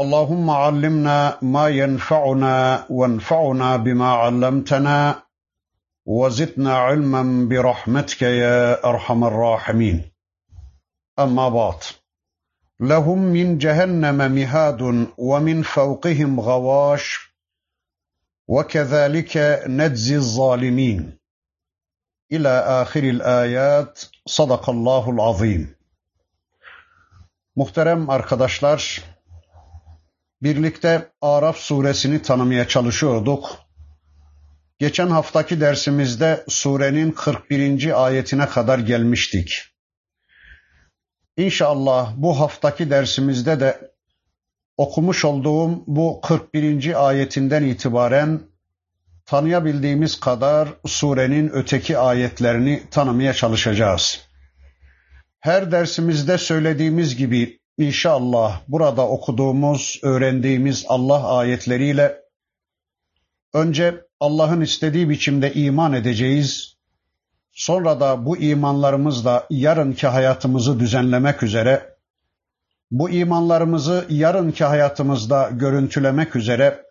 اللهم علمنا ما ينفعنا وانفعنا بما علمتنا وزدنا علما برحمتك يا أرحم الراحمين. أما بعد لهم من جهنم مهاد ومن فوقهم غواش وكذلك نجزي الظالمين. إلى آخر الآيات صدق الله العظيم. Muhterem arkadaşlar, birlikte Araf suresini tanımaya çalışıyorduk. Geçen haftaki dersimizde surenin 41. ayetine kadar gelmiştik. İnşallah bu haftaki dersimizde de okumuş olduğum bu 41. ayetinden itibaren tanıyabildiğimiz kadar surenin öteki ayetlerini tanımaya çalışacağız. Her dersimizde söylediğimiz gibi inşallah burada okuduğumuz, öğrendiğimiz Allah ayetleriyle önce Allah'ın istediği biçimde iman edeceğiz. Sonra da bu imanlarımızla yarınki hayatımızı düzenlemek üzere, bu imanlarımızı yarınki hayatımızda görüntülemek üzere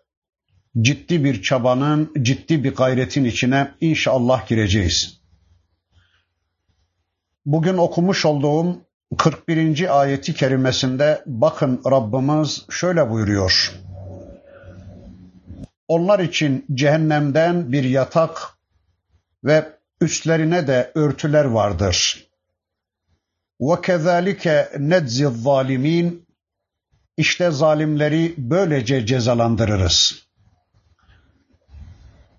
ciddi bir çabanın, ciddi bir gayretin içine inşallah gireceğiz. Bugün okumuş olduğum 41. ayeti kerimesinde bakın Rabbimiz şöyle buyuruyor. Onlar için cehennemden bir yatak ve üstlerine de örtüler vardır. وَكَذَٰلِكَ نَجْزِ الظَّالِم۪ينَ İşte zalimleri böylece cezalandırırız.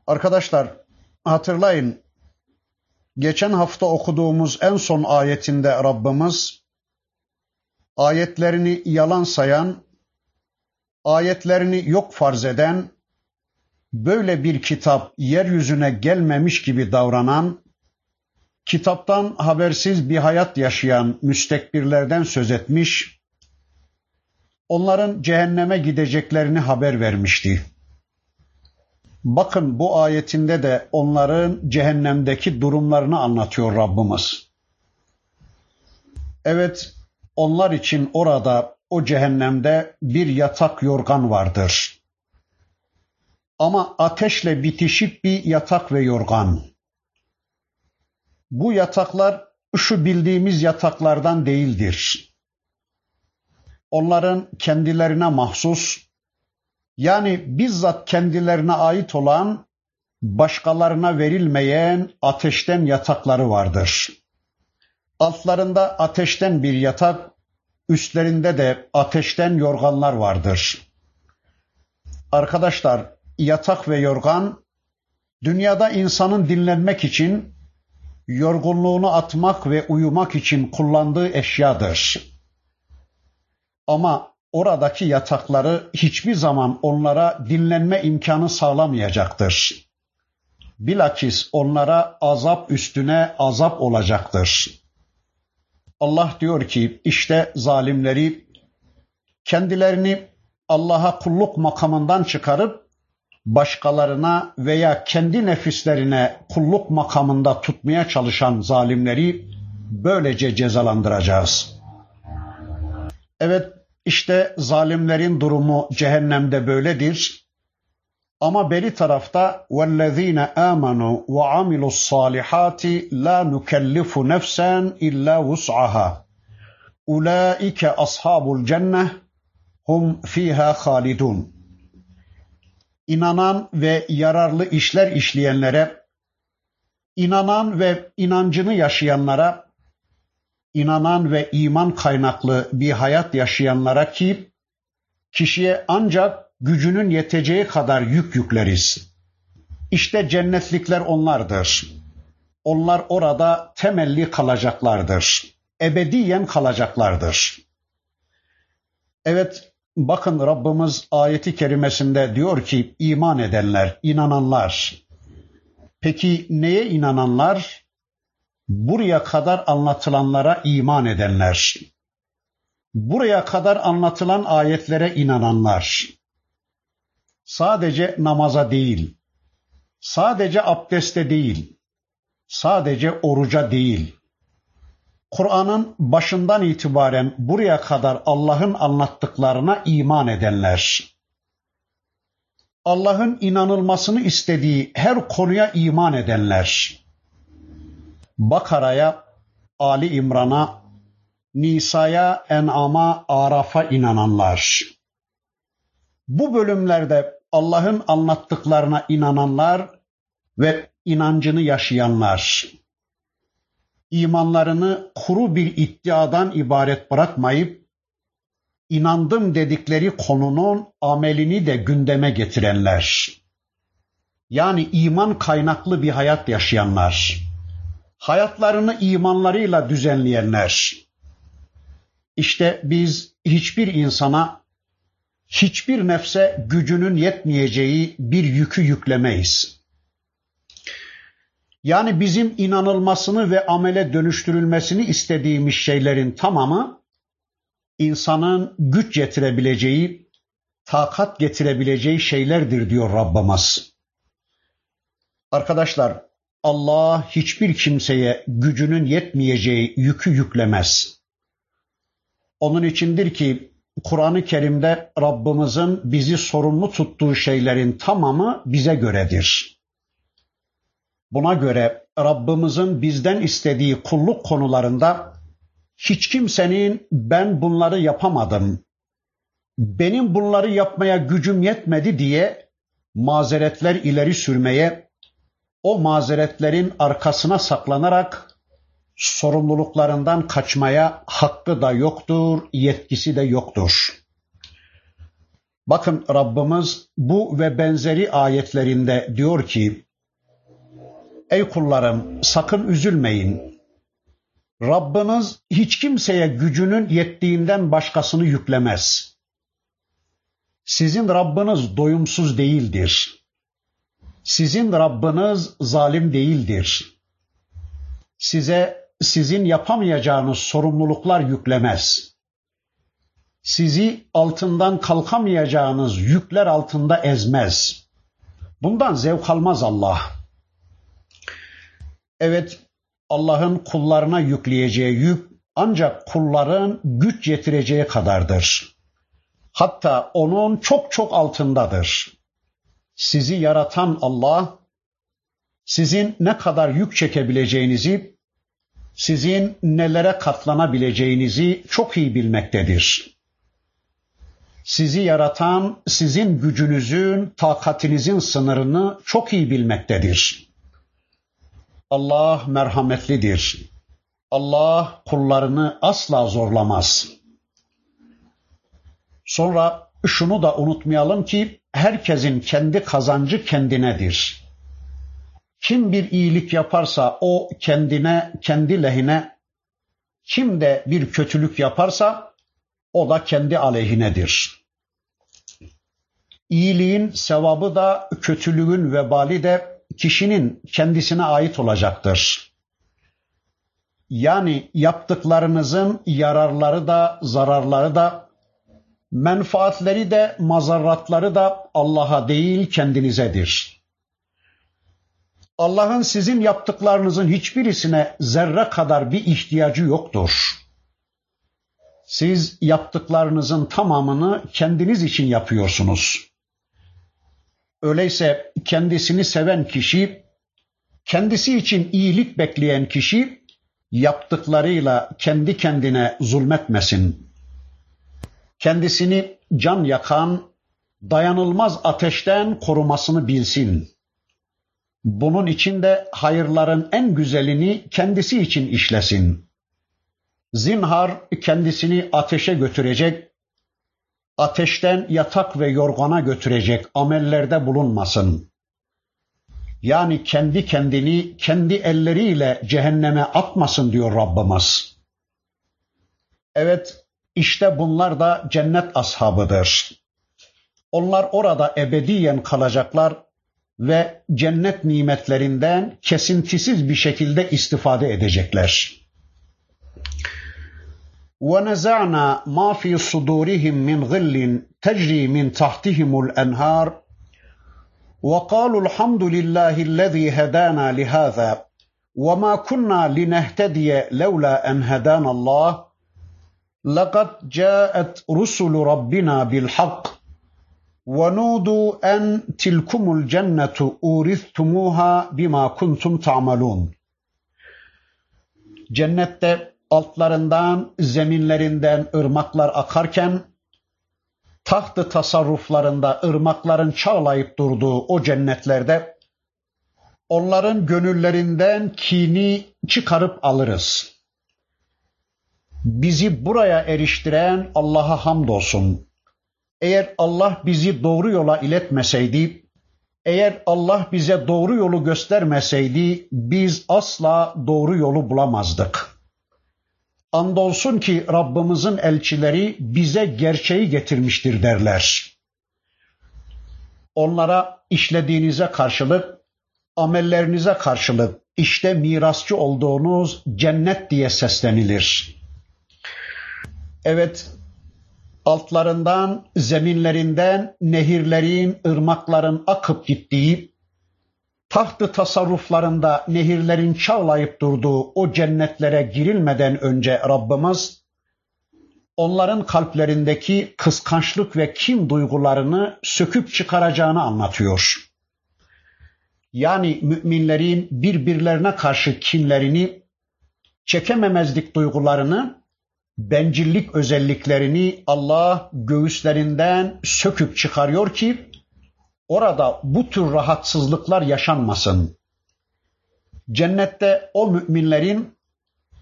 Arkadaşlar hatırlayın geçen hafta okuduğumuz en son ayetinde Rabbimiz ayetlerini yalan sayan, ayetlerini yok farz eden, böyle bir kitap yeryüzüne gelmemiş gibi davranan, kitaptan habersiz bir hayat yaşayan müstekbirlerden söz etmiş, onların cehenneme gideceklerini haber vermişti. Bakın bu ayetinde de onların cehennemdeki durumlarını anlatıyor Rabbimiz. Evet, onlar için orada o cehennemde bir yatak yorgan vardır. Ama ateşle bitişik bir yatak ve yorgan. Bu yataklar şu bildiğimiz yataklardan değildir. Onların kendilerine mahsus yani bizzat kendilerine ait olan başkalarına verilmeyen ateşten yatakları vardır. Altlarında ateşten bir yatak, üstlerinde de ateşten yorganlar vardır. Arkadaşlar, yatak ve yorgan dünyada insanın dinlenmek için, yorgunluğunu atmak ve uyumak için kullandığı eşyadır. Ama oradaki yatakları hiçbir zaman onlara dinlenme imkanı sağlamayacaktır. Bilakis onlara azap üstüne azap olacaktır. Allah diyor ki işte zalimleri kendilerini Allah'a kulluk makamından çıkarıp başkalarına veya kendi nefislerine kulluk makamında tutmaya çalışan zalimleri böylece cezalandıracağız. Evet işte zalimlerin durumu cehennemde böyledir. Ama beri tarafta وَالَّذ۪ينَ آمَنُوا وَعَمِلُوا الصَّالِحَاتِ لَا نُكَلِّفُ نَفْسًا إِلَّا وُسْعَهَا اُولَٰئِكَ أَصْحَابُ الْجَنَّةِ hum fiha halidun. İnanan ve yararlı işler işleyenlere, inanan ve inancını yaşayanlara, inanan ve iman kaynaklı bir hayat yaşayanlara ki kişiye ancak gücünün yeteceği kadar yük yükleriz. İşte cennetlikler onlardır. Onlar orada temelli kalacaklardır. Ebediyen kalacaklardır. Evet, bakın Rabbimiz ayeti kerimesinde diyor ki iman edenler, inananlar. Peki neye inananlar? Buraya kadar anlatılanlara iman edenler. Buraya kadar anlatılan ayetlere inananlar. Sadece namaza değil, sadece abdeste değil, sadece oruca değil, Kur'an'ın başından itibaren buraya kadar Allah'ın anlattıklarına iman edenler, Allah'ın inanılmasını istediği her konuya iman edenler, Bakara'ya, Ali İmran'a, Nisa'ya, En'am'a, Araf'a inananlar. Bu bölümlerde Allah'ın anlattıklarına inananlar ve inancını yaşayanlar imanlarını kuru bir iddiadan ibaret bırakmayıp inandım dedikleri konunun amelini de gündeme getirenler. Yani iman kaynaklı bir hayat yaşayanlar. Hayatlarını imanlarıyla düzenleyenler. İşte biz hiçbir insana, hiçbir nefse gücünün yetmeyeceği bir yükü yüklemeyiz. Yani bizim inanılmasını ve amele dönüştürülmesini istediğimiz şeylerin tamamı insanın güç getirebileceği, takat getirebileceği şeylerdir diyor Rabbimiz. Arkadaşlar Allah hiçbir kimseye gücünün yetmeyeceği yükü yüklemez. Onun içindir ki Kur'an-ı Kerim'de Rabbimizin bizi sorumlu tuttuğu şeylerin tamamı bize göredir. Buna göre Rabbimizin bizden istediği kulluk konularında hiç kimsenin ben bunları yapamadım, benim bunları yapmaya gücüm yetmedi diye mazeretler ileri sürmeye, o mazeretlerin arkasına saklanarak sorumluluklarından kaçmaya hakkı da yoktur, yetkisi de yoktur. Bakın Rabbimiz bu ve benzeri ayetlerinde diyor ki, Ey kullarım sakın üzülmeyin. Rabbiniz hiç kimseye gücünün yettiğinden başkasını yüklemez. Sizin Rabbiniz doyumsuz değildir. Sizin Rabbiniz zalim değildir. Size sizin yapamayacağınız sorumluluklar yüklemez. Sizi altından kalkamayacağınız yükler altında ezmez. Bundan zevk almaz Allah. Evet Allah'ın kullarına yükleyeceği yük ancak kulların güç yetireceği kadardır. Hatta onun çok çok altındadır. Sizi yaratan Allah sizin ne kadar yük çekebileceğinizi, sizin nelere katlanabileceğinizi çok iyi bilmektedir. Sizi yaratan sizin gücünüzün, takatinizin sınırını çok iyi bilmektedir. Allah merhametlidir. Allah kullarını asla zorlamaz. Sonra şunu da unutmayalım ki herkesin kendi kazancı kendinedir. Kim bir iyilik yaparsa o kendine, kendi lehine, kim de bir kötülük yaparsa o da kendi aleyhinedir. İyiliğin sevabı da kötülüğün vebali de kişinin kendisine ait olacaktır. Yani yaptıklarınızın yararları da zararları da menfaatleri de mazarratları da Allah'a değil kendinizedir. Allah'ın sizin yaptıklarınızın hiçbirisine zerre kadar bir ihtiyacı yoktur. Siz yaptıklarınızın tamamını kendiniz için yapıyorsunuz. Öyleyse kendisini seven kişi, kendisi için iyilik bekleyen kişi yaptıklarıyla kendi kendine zulmetmesin. Kendisini can yakan, dayanılmaz ateşten korumasını bilsin. Bunun için de hayırların en güzelini kendisi için işlesin. Zinhar kendisini ateşe götürecek, ateşten yatak ve yorgana götürecek amellerde bulunmasın. Yani kendi kendini kendi elleriyle cehenneme atmasın diyor Rabbimiz. Evet, İşte bunlar da cennet ashabıdır. Onlar orada ebediyen kalacaklar ve cennet nimetlerinden kesintisiz bir şekilde istifade edecekler. وَنَزَعْنَا مَا فِي صُدُورِهِمْ مِنْ غِلٍّ تَجْرِي مِنْ تَحْتِهِمُ الْأَنْهَارُ وَقَالُوا الْحَمْدُ لِلَّهِ الَّذِي هَدَانَا لِهَذَا وَمَا كُنَّا لِنَهْتَدِيَ لَوْلَا أَنْ هَدَانَا اللَّهُ لَقَدْ جَاءَتْ رُسُلُ رَبِّنَا بِالْحَقِّ وَنُودُوا أَنْ تِلْكُمُ الْجَنَّةُ اُورِثْتُمُوهَا بِمَا كُنْتُمْ تَعْمَلُونَ Cennette altlarından, zeminlerinden ırmaklar akarken, tahtı tasarruflarında ırmakların çağlayıp durduğu o cennetlerde, onların gönüllerinden kini çıkarıp alırız. Bizi buraya eriştiren Allah'a hamdolsun. Eğer Allah bizi doğru yola iletmeseydi, eğer Allah bize doğru yolu göstermeseydi biz asla doğru yolu bulamazdık. Andolsun ki Rabbimizin elçileri bize gerçeği getirmiştir derler. Onlara işlediğinize karşılık, amellerinize karşılık işte mirasçı olduğunuz cennet diye seslenilir. Evet, altlarından, zeminlerinden nehirlerin, ırmakların akıp gittiği, tahtı tasarruflarında nehirlerin çağlayıp durduğu o cennetlere girilmeden önce Rabbimiz, onların kalplerindeki kıskançlık ve kin duygularını söküp çıkaracağını anlatıyor. Yani müminlerin birbirlerine karşı kinlerini, çekememezlik duygularını, bencillik özelliklerini Allah göğüslerinden söküp çıkarıyor ki orada bu tür rahatsızlıklar yaşanmasın. Cennette o müminlerin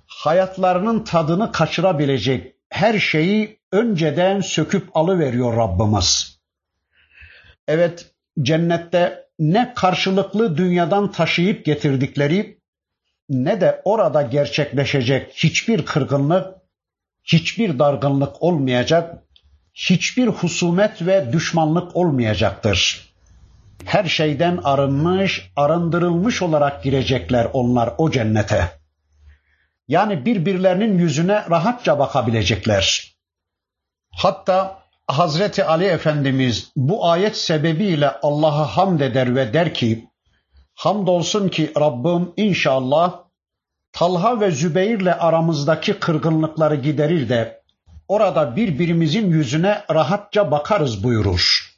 hayatlarının tadını kaçırabilecek her şeyi önceden söküp alıveriyor Rabbimiz. Evet cennette ne karşılıklı dünyadan taşıyıp getirdikleri ne de orada gerçekleşecek hiçbir kırgınlık, hiçbir dargınlık olmayacak, hiçbir husumet ve düşmanlık olmayacaktır. Her şeyden arınmış, arındırılmış olarak girecekler onlar o cennete. Yani birbirlerinin yüzüne rahatça bakabilecekler. Hatta Hazreti Ali Efendimiz bu ayet sebebiyle Allah'a hamd eder ve der ki, Hamdolsun ki Rabbim inşallah Talha ve Zübeyir'le aramızdaki kırgınlıkları giderir de orada birbirimizin yüzüne rahatça bakarız buyurur.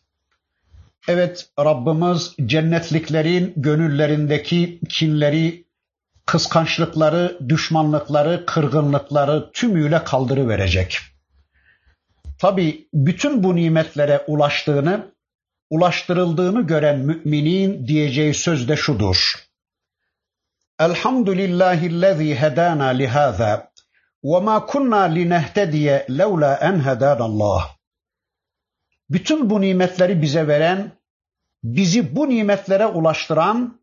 Evet Rabbimiz cennetliklerin gönüllerindeki kinleri, kıskançlıkları, düşmanlıkları, kırgınlıkları tümüyle kaldırıverecek. Tabi bütün bu nimetlere ulaştığını, ulaştırıldığını gören müminin diyeceği söz de şudur. Elhamdülillahillezî hedâna lihâzâ ve mâ kunnâ linehtediye levlâ en hedânallah. Bütün bu nimetleri bize veren, bizi bu nimetlere ulaştıran,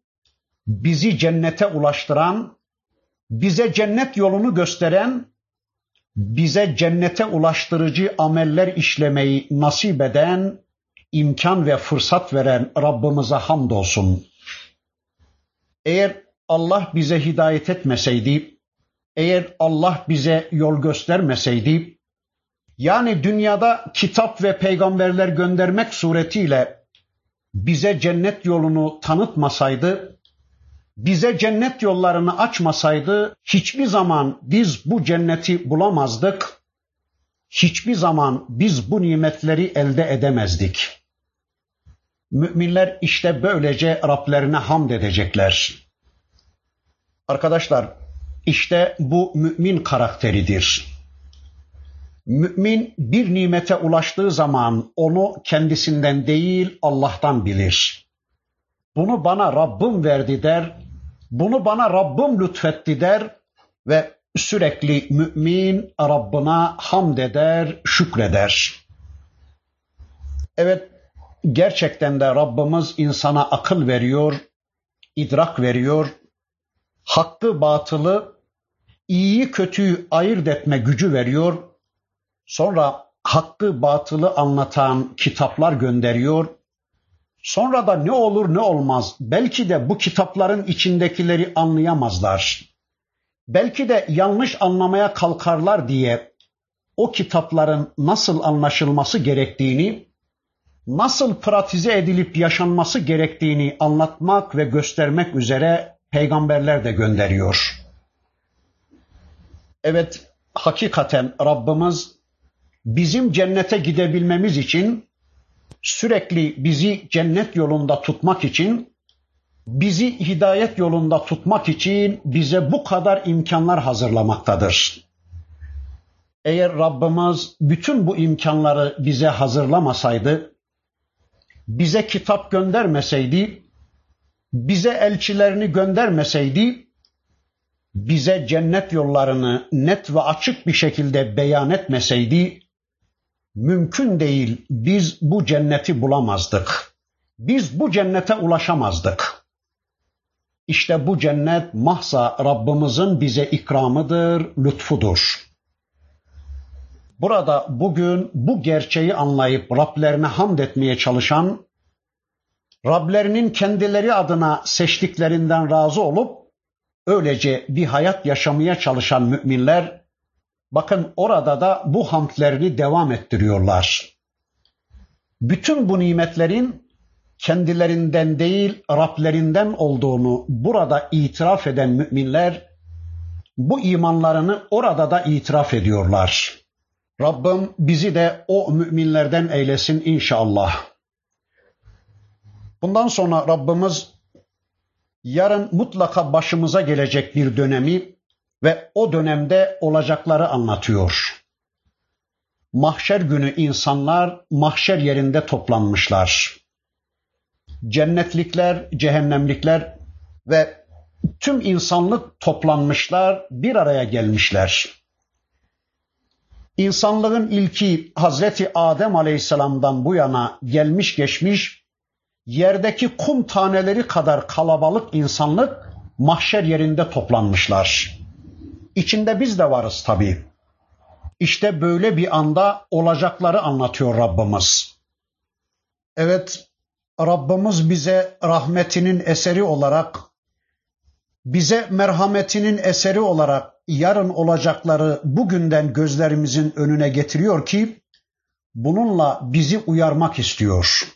bizi cennete ulaştıran, bize cennet yolunu gösteren, bize cennete ulaştırıcı ameller işlemeyi nasip eden, imkan ve fırsat veren Rabbimize hamdolsun. Eğer Allah bize hidayet etmeseydi, eğer Allah bize yol göstermeseydi, yani dünyada kitap ve peygamberler göndermek suretiyle bize cennet yolunu tanıtmasaydı, bize cennet yollarını açmasaydı hiçbir zaman biz bu cenneti bulamazdık. Hiçbir zaman biz bu nimetleri elde edemezdik. Müminler işte böylece Rablerine hamd edecekler. Arkadaşlar işte bu mümin karakteridir. Mümin bir nimete ulaştığı zaman onu kendisinden değil Allah'tan bilir. Bunu bana Rabbim verdi der, bunu bana Rabbim lütfetti der ve sürekli mümin Rabbına hamd eder, şükreder. Evet, gerçekten de Rabbimiz insana akıl veriyor, idrak veriyor, hakkı batılı, iyiyi kötüyü ayırt etme gücü veriyor Sonra hakkı batılı anlatan kitaplar gönderiyor. Sonra da ne olur ne olmaz belki de bu kitapların içindekileri anlayamazlar. Belki de yanlış anlamaya kalkarlar diye o kitapların nasıl anlaşılması gerektiğini, nasıl pratize edilip yaşanması gerektiğini anlatmak ve göstermek üzere peygamberler de gönderiyor. Evet, hakikaten Rabbimiz bizim cennete gidebilmemiz için sürekli bizi cennet yolunda tutmak için bizi hidayet yolunda tutmak için bize bu kadar imkanlar hazırlamaktadır. Eğer Rabbimiz bütün bu imkanları bize hazırlamasaydı, bize kitap göndermeseydi, bize elçilerini göndermeseydi, bize cennet yollarını net ve açık bir şekilde beyan etmeseydi, mümkün değil biz bu cenneti bulamazdık. Biz bu cennete ulaşamazdık. İşte bu cennet mahsa Rabbimizin bize ikramıdır, lütfudur. Burada bugün bu gerçeği anlayıp Rablerine hamd etmeye çalışan, Rablerinin kendileri adına seçtiklerinden razı olup öylece bir hayat yaşamaya çalışan müminler bakın orada da bu hamdlerini devam ettiriyorlar. Bütün bu nimetlerin kendilerinden değil Rablerinden olduğunu burada itiraf eden müminler bu imanlarını orada da itiraf ediyorlar. Rabbim bizi de o müminlerden eylesin inşallah. Bundan sonra Rabbimiz yarın mutlaka başımıza gelecek bir dönemi ve o dönemde olacakları anlatıyor. Mahşer günü insanlar mahşer yerinde toplanmışlar. Cennetlikler, cehennemlikler ve tüm insanlık toplanmışlar, bir araya gelmişler. İnsanlığın ilki Hazreti Adem Aleyhisselam'dan bu yana gelmiş geçmiş yerdeki kum taneleri kadar kalabalık insanlık mahşer yerinde toplanmışlar. İçinde biz de varız tabii. İşte böyle bir anda olacakları anlatıyor Rabbimiz. Evet, Rabbimiz bize rahmetinin eseri olarak, bize merhametinin eseri olarak yarın olacakları bugünden gözlerimizin önüne getiriyor ki, bununla bizi uyarmak istiyor.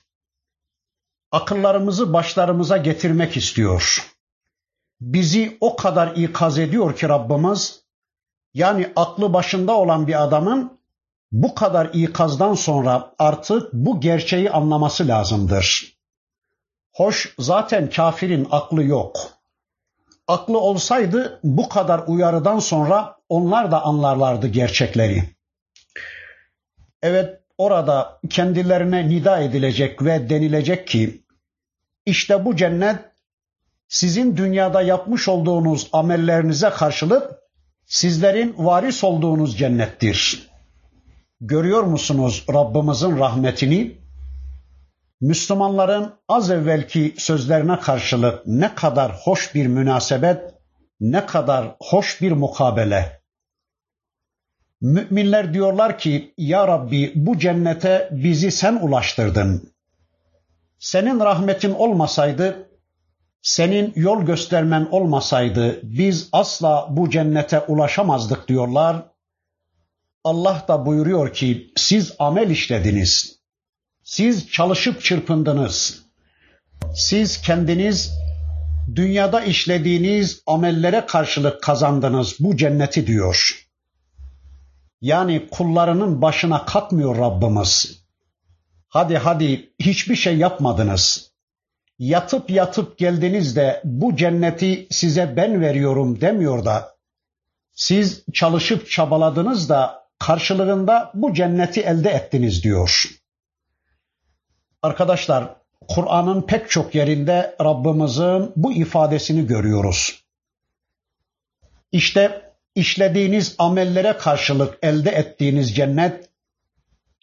Akıllarımızı başlarımıza getirmek istiyor. Bizi o kadar ikaz ediyor ki Rabbimiz, yani aklı başında olan bir adamın bu kadar ikazdan sonra artık bu gerçeği anlaması lazımdır. Hoş zaten kafirin aklı yok. Aklı olsaydı bu kadar uyarıdan sonra onlar da anlarlardı gerçekleri. Evet orada kendilerine nida edilecek ve denilecek ki işte bu cennet sizin dünyada yapmış olduğunuz amellerinize karşılık sizlerin varis olduğunuz cennettir. Görüyor musunuz Rabbimizin rahmetini? Müslümanların az evvelki sözlerine karşılık ne kadar hoş bir münasebet, ne kadar hoş bir mukabele. Müminler diyorlar ki ya Rabbi bu cennete bizi sen ulaştırdın. Senin rahmetin olmasaydı, senin yol göstermen olmasaydı biz asla bu cennete ulaşamazdık diyorlar. Allah da buyuruyor ki siz amel işlediniz. Siz çalışıp çırpındınız. Siz kendiniz dünyada işlediğiniz amellere karşılık kazandınız bu cenneti diyor. Yani kullarının başına katmıyor Rabbimiz. Hadi hadi hiçbir şey yapmadınız. Yatıp yatıp geldiniz de bu cenneti size ben veriyorum demiyor da siz çalışıp çabaladınız da karşılığında bu cenneti elde ettiniz diyor. Arkadaşlar Kur'an'ın pek çok yerinde Rabbimizin bu ifadesini görüyoruz. İşte işlediğiniz amellere karşılık elde ettiğiniz cennet,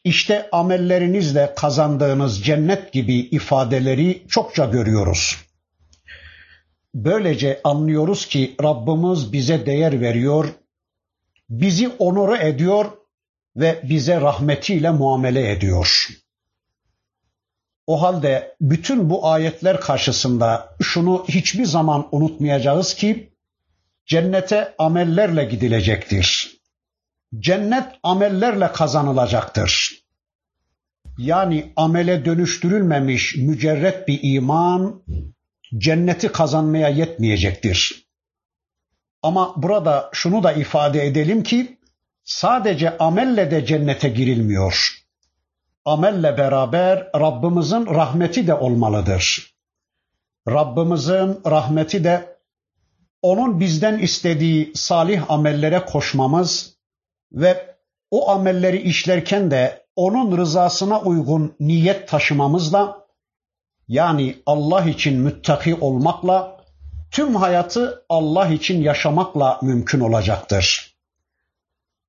işte amellerinizle kazandığınız cennet gibi ifadeleri çokça görüyoruz. Böylece anlıyoruz ki Rabbimiz bize değer veriyor, bizi onuru ediyor ve bize rahmetiyle muamele ediyor. O halde bütün bu ayetler karşısında şunu hiçbir zaman unutmayacağız ki cennete amellerle gidilecektir. Cennet amellerle kazanılacaktır. Yani amele dönüştürülmemiş mücerret bir iman cenneti kazanmaya yetmeyecektir. Ama burada şunu da ifade edelim ki sadece amelle de cennete girilmiyor. Amelle beraber Rabbimizin rahmeti de olmalıdır. Rabbimizin rahmeti de onun bizden istediği salih amellere koşmamız ve o amelleri işlerken de onun rızasına uygun niyet taşımamızla yani Allah için müttaki olmakla tüm hayatı Allah için yaşamakla mümkün olacaktır.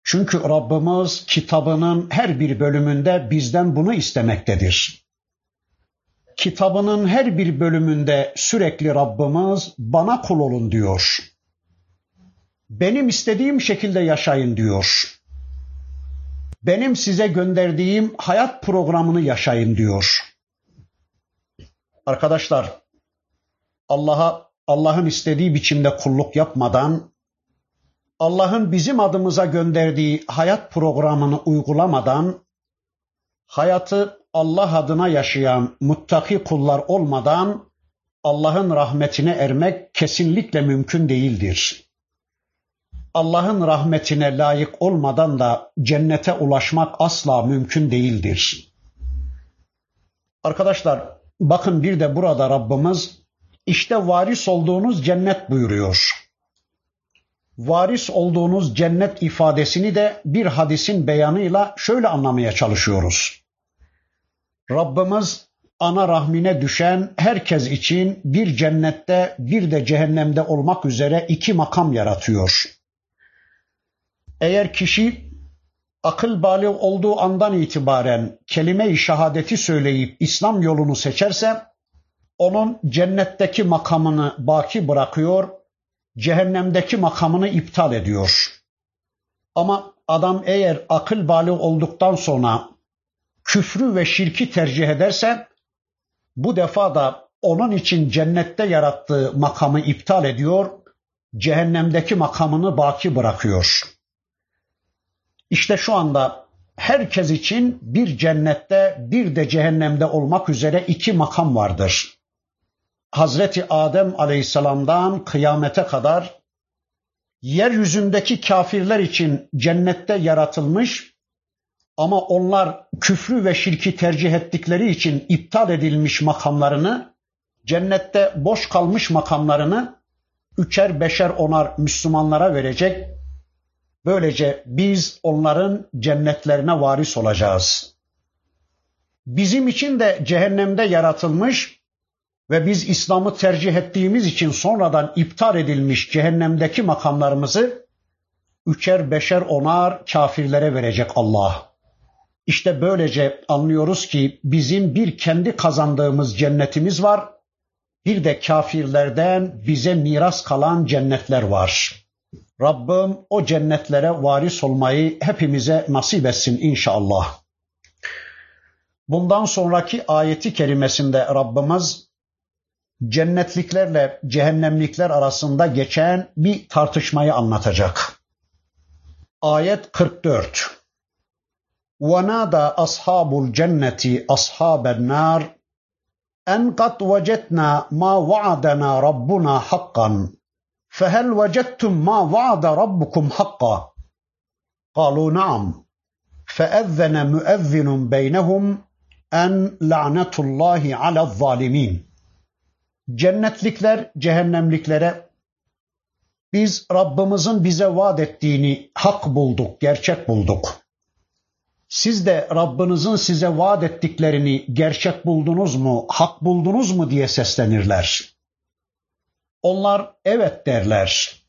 Çünkü Rabbimiz kitabının her bir bölümünde bizden bunu istemektedir. Kitabının her bir bölümünde sürekli Rabbimiz bana kul olun diyor. Benim istediğim şekilde yaşayın diyor. Benim size gönderdiğim hayat programını yaşayın diyor. Arkadaşlar Allah'a Allah'ın istediği biçimde kulluk yapmadan Allah'ın bizim adımıza gönderdiği hayat programını uygulamadan hayatı Allah adına yaşayan muttaki kullar olmadan Allah'ın rahmetine ermek kesinlikle mümkün değildir. Allah'ın rahmetine layık olmadan da cennete ulaşmak asla mümkün değildir. Arkadaşlar bakın bir de burada Rabbimiz işte varis olduğunuz cennet buyuruyor. Varis olduğunuz cennet ifadesini de bir hadisin beyanıyla şöyle anlamaya çalışıyoruz. Rabbimiz ana rahmine düşen herkes için bir cennette bir de cehennemde olmak üzere iki makam yaratıyor. Eğer kişi akıl bali olduğu andan itibaren kelime-i şehadeti söyleyip İslam yolunu seçerse onun cennetteki makamını baki bırakıyor, cehennemdeki makamını iptal ediyor. Ama adam eğer akıl bali olduktan sonra küfrü ve şirki tercih ederse bu defa da onun için cennette yarattığı makamı iptal ediyor, cehennemdeki makamını baki bırakıyor. İşte şu anda herkes için bir cennette bir de cehennemde olmak üzere iki makam vardır. Hazreti Adem Aleyhisselam'dan kıyamete kadar yeryüzündeki kafirler için cennette yaratılmış ama onlar küfrü ve şirki tercih ettikleri için iptal edilmiş makamlarını, cennette boş kalmış makamlarını üçer beşer onar Müslümanlara verecek. Böylece biz onların cennetlerine varis olacağız. Bizim için de cehennemde yaratılmış ve biz İslam'ı tercih ettiğimiz için sonradan iptal edilmiş cehennemdeki makamlarımızı üçer beşer onar kafirlere verecek Allah. İşte böylece anlıyoruz ki bizim bir kendi kazandığımız cennetimiz var. Bir de kafirlerden bize miras kalan cennetler var. Rabbim o cennetlere varis olmayı hepimize nasip etsin inşallah. Bundan sonraki ayeti kerimesinde Rabbimiz cennetliklerle cehennemlikler arasında geçen bir tartışmayı anlatacak. Ayet 44. ونادى أصحاب الجنة أصحاب النار أن قد وجدنا ما وعدنا ربنا حقا فهل وجدتم ما وعد ربكم حقا؟ قالوا نعم. فأذن مؤذن بينهم أن لعنة الله على الظالمين. Cennetlikler cehennemliklere biz Rabbimizin bize vaat ettiğini hak bulduk, gerçek bulduk. Siz de Rabbinizin size vaat ettiklerini gerçek buldunuz mu, hak buldunuz mu diye seslenirler. Onlar evet derler.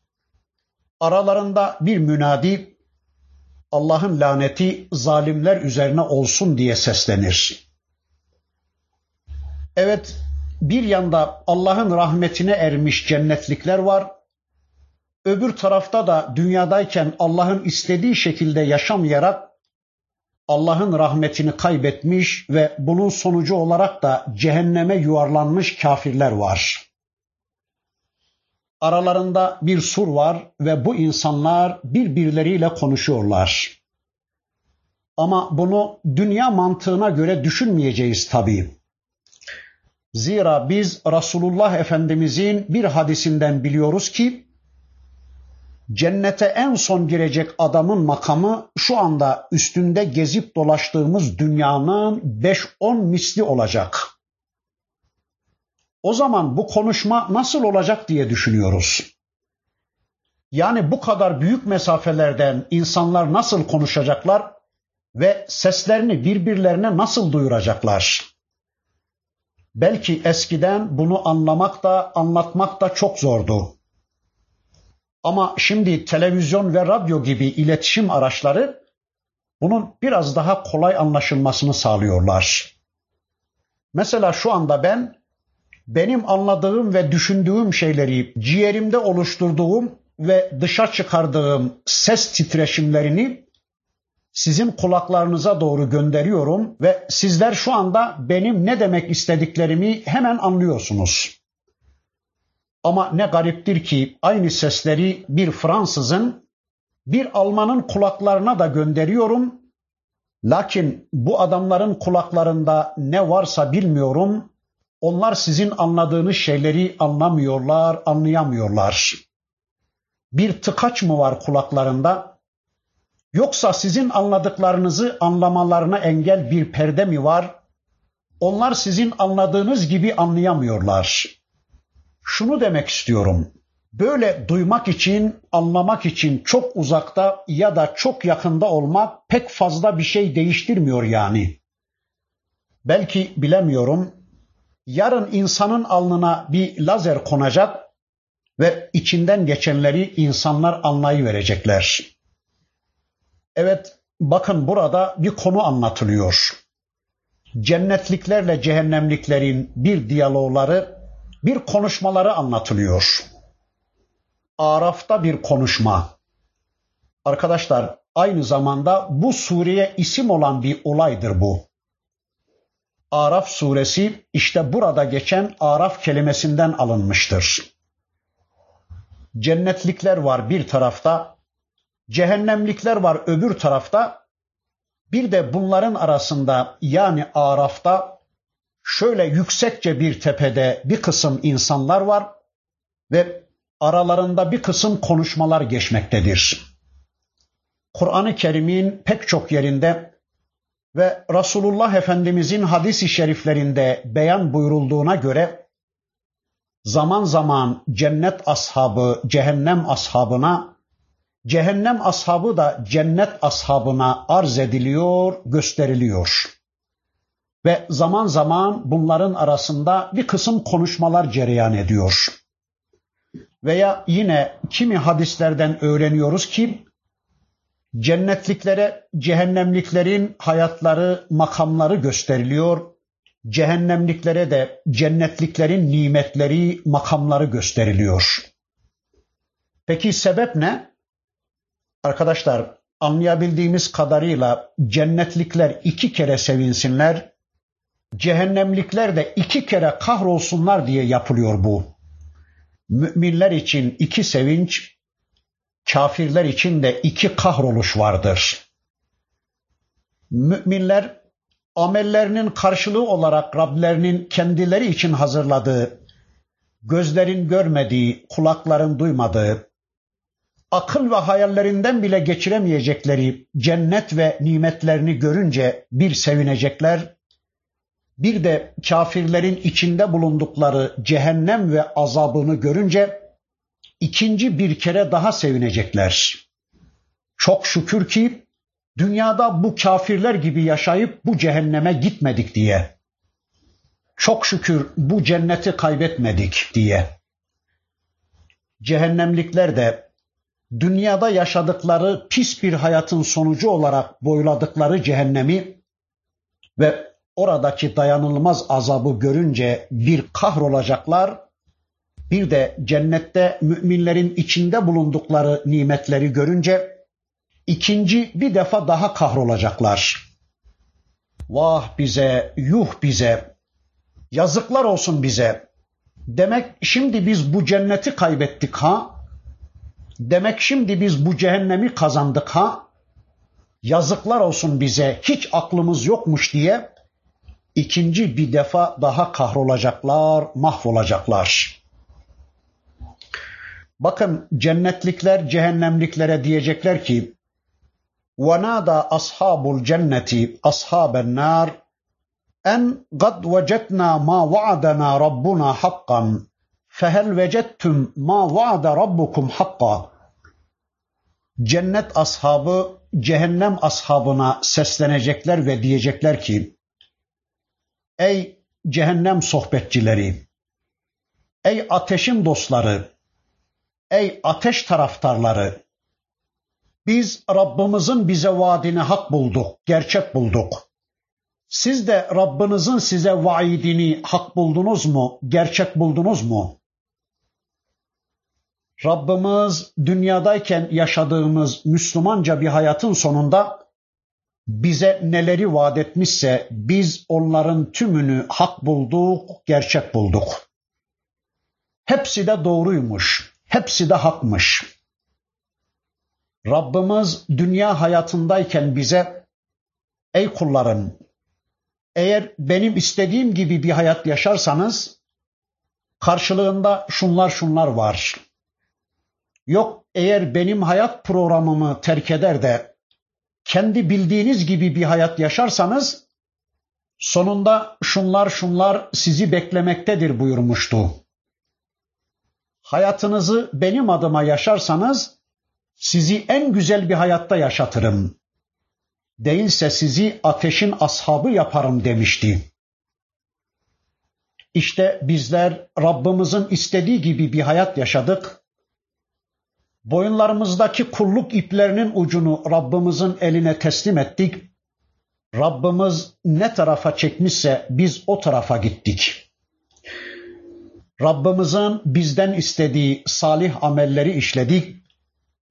Aralarında bir münadi Allah'ın laneti zalimler üzerine olsun diye seslenir. Evet, bir yanda Allah'ın rahmetine ermiş cennetlikler var. Öbür tarafta da dünyadayken Allah'ın istediği şekilde yaşamayarak Allah'ın rahmetini kaybetmiş ve bunun sonucu olarak da cehenneme yuvarlanmış kafirler var. Aralarında bir sur var ve bu insanlar birbirleriyle konuşuyorlar. Ama bunu dünya mantığına göre düşünmeyeceğiz tabii. Zira biz Resulullah Efendimizin bir hadisinden biliyoruz ki cennete en son girecek adamın makamı şu anda üstünde gezip dolaştığımız dünyanın 5-10 misli olacak. O zaman bu konuşma nasıl olacak diye düşünüyoruz. Yani bu kadar büyük mesafelerden insanlar nasıl konuşacaklar ve seslerini birbirlerine nasıl duyuracaklar? Belki eskiden bunu anlamak da anlatmak da çok zordu. Ama şimdi televizyon ve radyo gibi iletişim araçları bunun biraz daha kolay anlaşılmasını sağlıyorlar. Mesela şu anda ben benim anladığım ve düşündüğüm şeyleri ciğerimde oluşturduğum ve dışa çıkardığım ses titreşimlerini sizin kulaklarınıza doğru gönderiyorum ve sizler şu anda benim ne demek istediklerimi hemen anlıyorsunuz. Ama ne gariptir ki aynı sesleri bir Fransızın, bir Almanın kulaklarına da gönderiyorum. Lakin bu adamların kulaklarında ne varsa bilmiyorum. Onlar sizin anladığınız şeyleri anlamıyorlar, anlayamıyorlar. Bir tıkaç mı var kulaklarında? Yoksa sizin anladıklarınızı anlamalarına engel bir perde mi var? Onlar sizin anladığınız gibi anlayamıyorlar. Şunu demek istiyorum. Böyle duymak için, anlamak için çok uzakta ya da çok yakında olmak pek fazla bir şey değiştirmiyor yani. Belki bilemiyorum. Yarın insanın alnına bir lazer konacak ve içinden geçenleri insanlar anlayıverecekler. Evet, bakın burada bir konu anlatılıyor. Cennetliklerle cehennemliklerin bir diyalogları bir konuşmaları anlatılıyor. Araf'ta bir konuşma. Arkadaşlar aynı zamanda bu sureye isim olan bir olaydır bu. Araf suresi işte burada geçen Araf kelimesinden alınmıştır. Cennetlikler var bir tarafta, cehennemlikler var öbür tarafta. Bir de bunların arasında yani Araf'ta şöyle yüksekçe bir tepede bir kısım insanlar var ve aralarında bir kısım konuşmalar geçmektedir. Kur'an-ı Kerim'in pek çok yerinde ve Resulullah Efendimizin hadis-i şeriflerinde beyan buyurulduğuna göre zaman zaman cennet ashabı cehennem ashabına, cehennem ashabı da cennet ashabına arz ediliyor, gösteriliyor ve zaman zaman bunların arasında bir kısım konuşmalar cereyan ediyor. Veya yine kimi hadislerden öğreniyoruz ki cennetliklere cehennemliklerin hayatları, makamları gösteriliyor. Cehennemliklere de cennetliklerin nimetleri, makamları gösteriliyor. Peki sebep ne? Arkadaşlar anlayabildiğimiz kadarıyla cennetlikler iki kere sevinsinler, cehennemlikler de iki kere kahrolsunlar diye yapılıyor bu. Müminler için iki sevinç, kafirler için de iki kahroluş vardır. Müminler amellerinin karşılığı olarak Rablerinin kendileri için hazırladığı, gözlerin görmediği, kulakların duymadığı, akıl ve hayallerinden bile geçiremeyecekleri cennet ve nimetlerini görünce bir sevinecekler, bir de kafirlerin içinde bulundukları cehennem ve azabını görünce ikinci bir kere daha sevinecekler. Çok şükür ki dünyada bu kafirler gibi yaşayıp bu cehenneme gitmedik diye. Çok şükür bu cenneti kaybetmedik diye. Cehennemlikler de dünyada yaşadıkları pis bir hayatın sonucu olarak boyladıkları cehennemi ve oradaki dayanılmaz azabı görünce bir kahrolacaklar, bir de cennette müminlerin içinde bulundukları nimetleri görünce ikinci bir defa daha kahrolacaklar. Vah bize, yuh bize, yazıklar olsun bize. Demek şimdi biz bu cenneti kaybettik ha? Demek şimdi biz bu cehennemi kazandık ha? Yazıklar olsun bize, hiç aklımız yokmuş diye ikinci bir defa daha kahrolacaklar, mahvolacaklar. Bakın cennetlikler cehennemliklere diyecekler ki وَنَادَى أَصْحَابُ الْجَنَّةِ أَصْحَابَ النَّارِ أَنْ قَدْ وَجَدْنَا مَا وَعَدَنَا رَبُّنَا حَقًّا فَهَلْ وَجَدْتُمْ مَا وَعَدَ رَبُّكُمْ حَقًّا Cennet ashabı cehennem ashabına seslenecekler ve diyecekler ki Ey cehennem sohbetçileri, ey ateşin dostları, ey ateş taraftarları, biz Rabbimizin bize vaadini hak bulduk, gerçek bulduk. Siz de Rabbinizin size vaidini hak buldunuz mu, gerçek buldunuz mu? Rabbimiz dünyadayken yaşadığımız Müslümanca bir hayatın sonunda bize neleri vaat etmişse biz onların tümünü hak bulduk, gerçek bulduk. Hepsi de doğruymuş, hepsi de hakmış. Rabbimiz dünya hayatındayken bize ey kullarım eğer benim istediğim gibi bir hayat yaşarsanız karşılığında şunlar şunlar var. Yok eğer benim hayat programımı terk eder de kendi bildiğiniz gibi bir hayat yaşarsanız sonunda şunlar şunlar sizi beklemektedir buyurmuştu. Hayatınızı benim adıma yaşarsanız sizi en güzel bir hayatta yaşatırım. Değilse sizi ateşin ashabı yaparım demişti. İşte bizler Rabbimizin istediği gibi bir hayat yaşadık Boyunlarımızdaki kulluk iplerinin ucunu Rabbimizin eline teslim ettik. Rabbimiz ne tarafa çekmişse biz o tarafa gittik. Rabbimizin bizden istediği salih amelleri işledik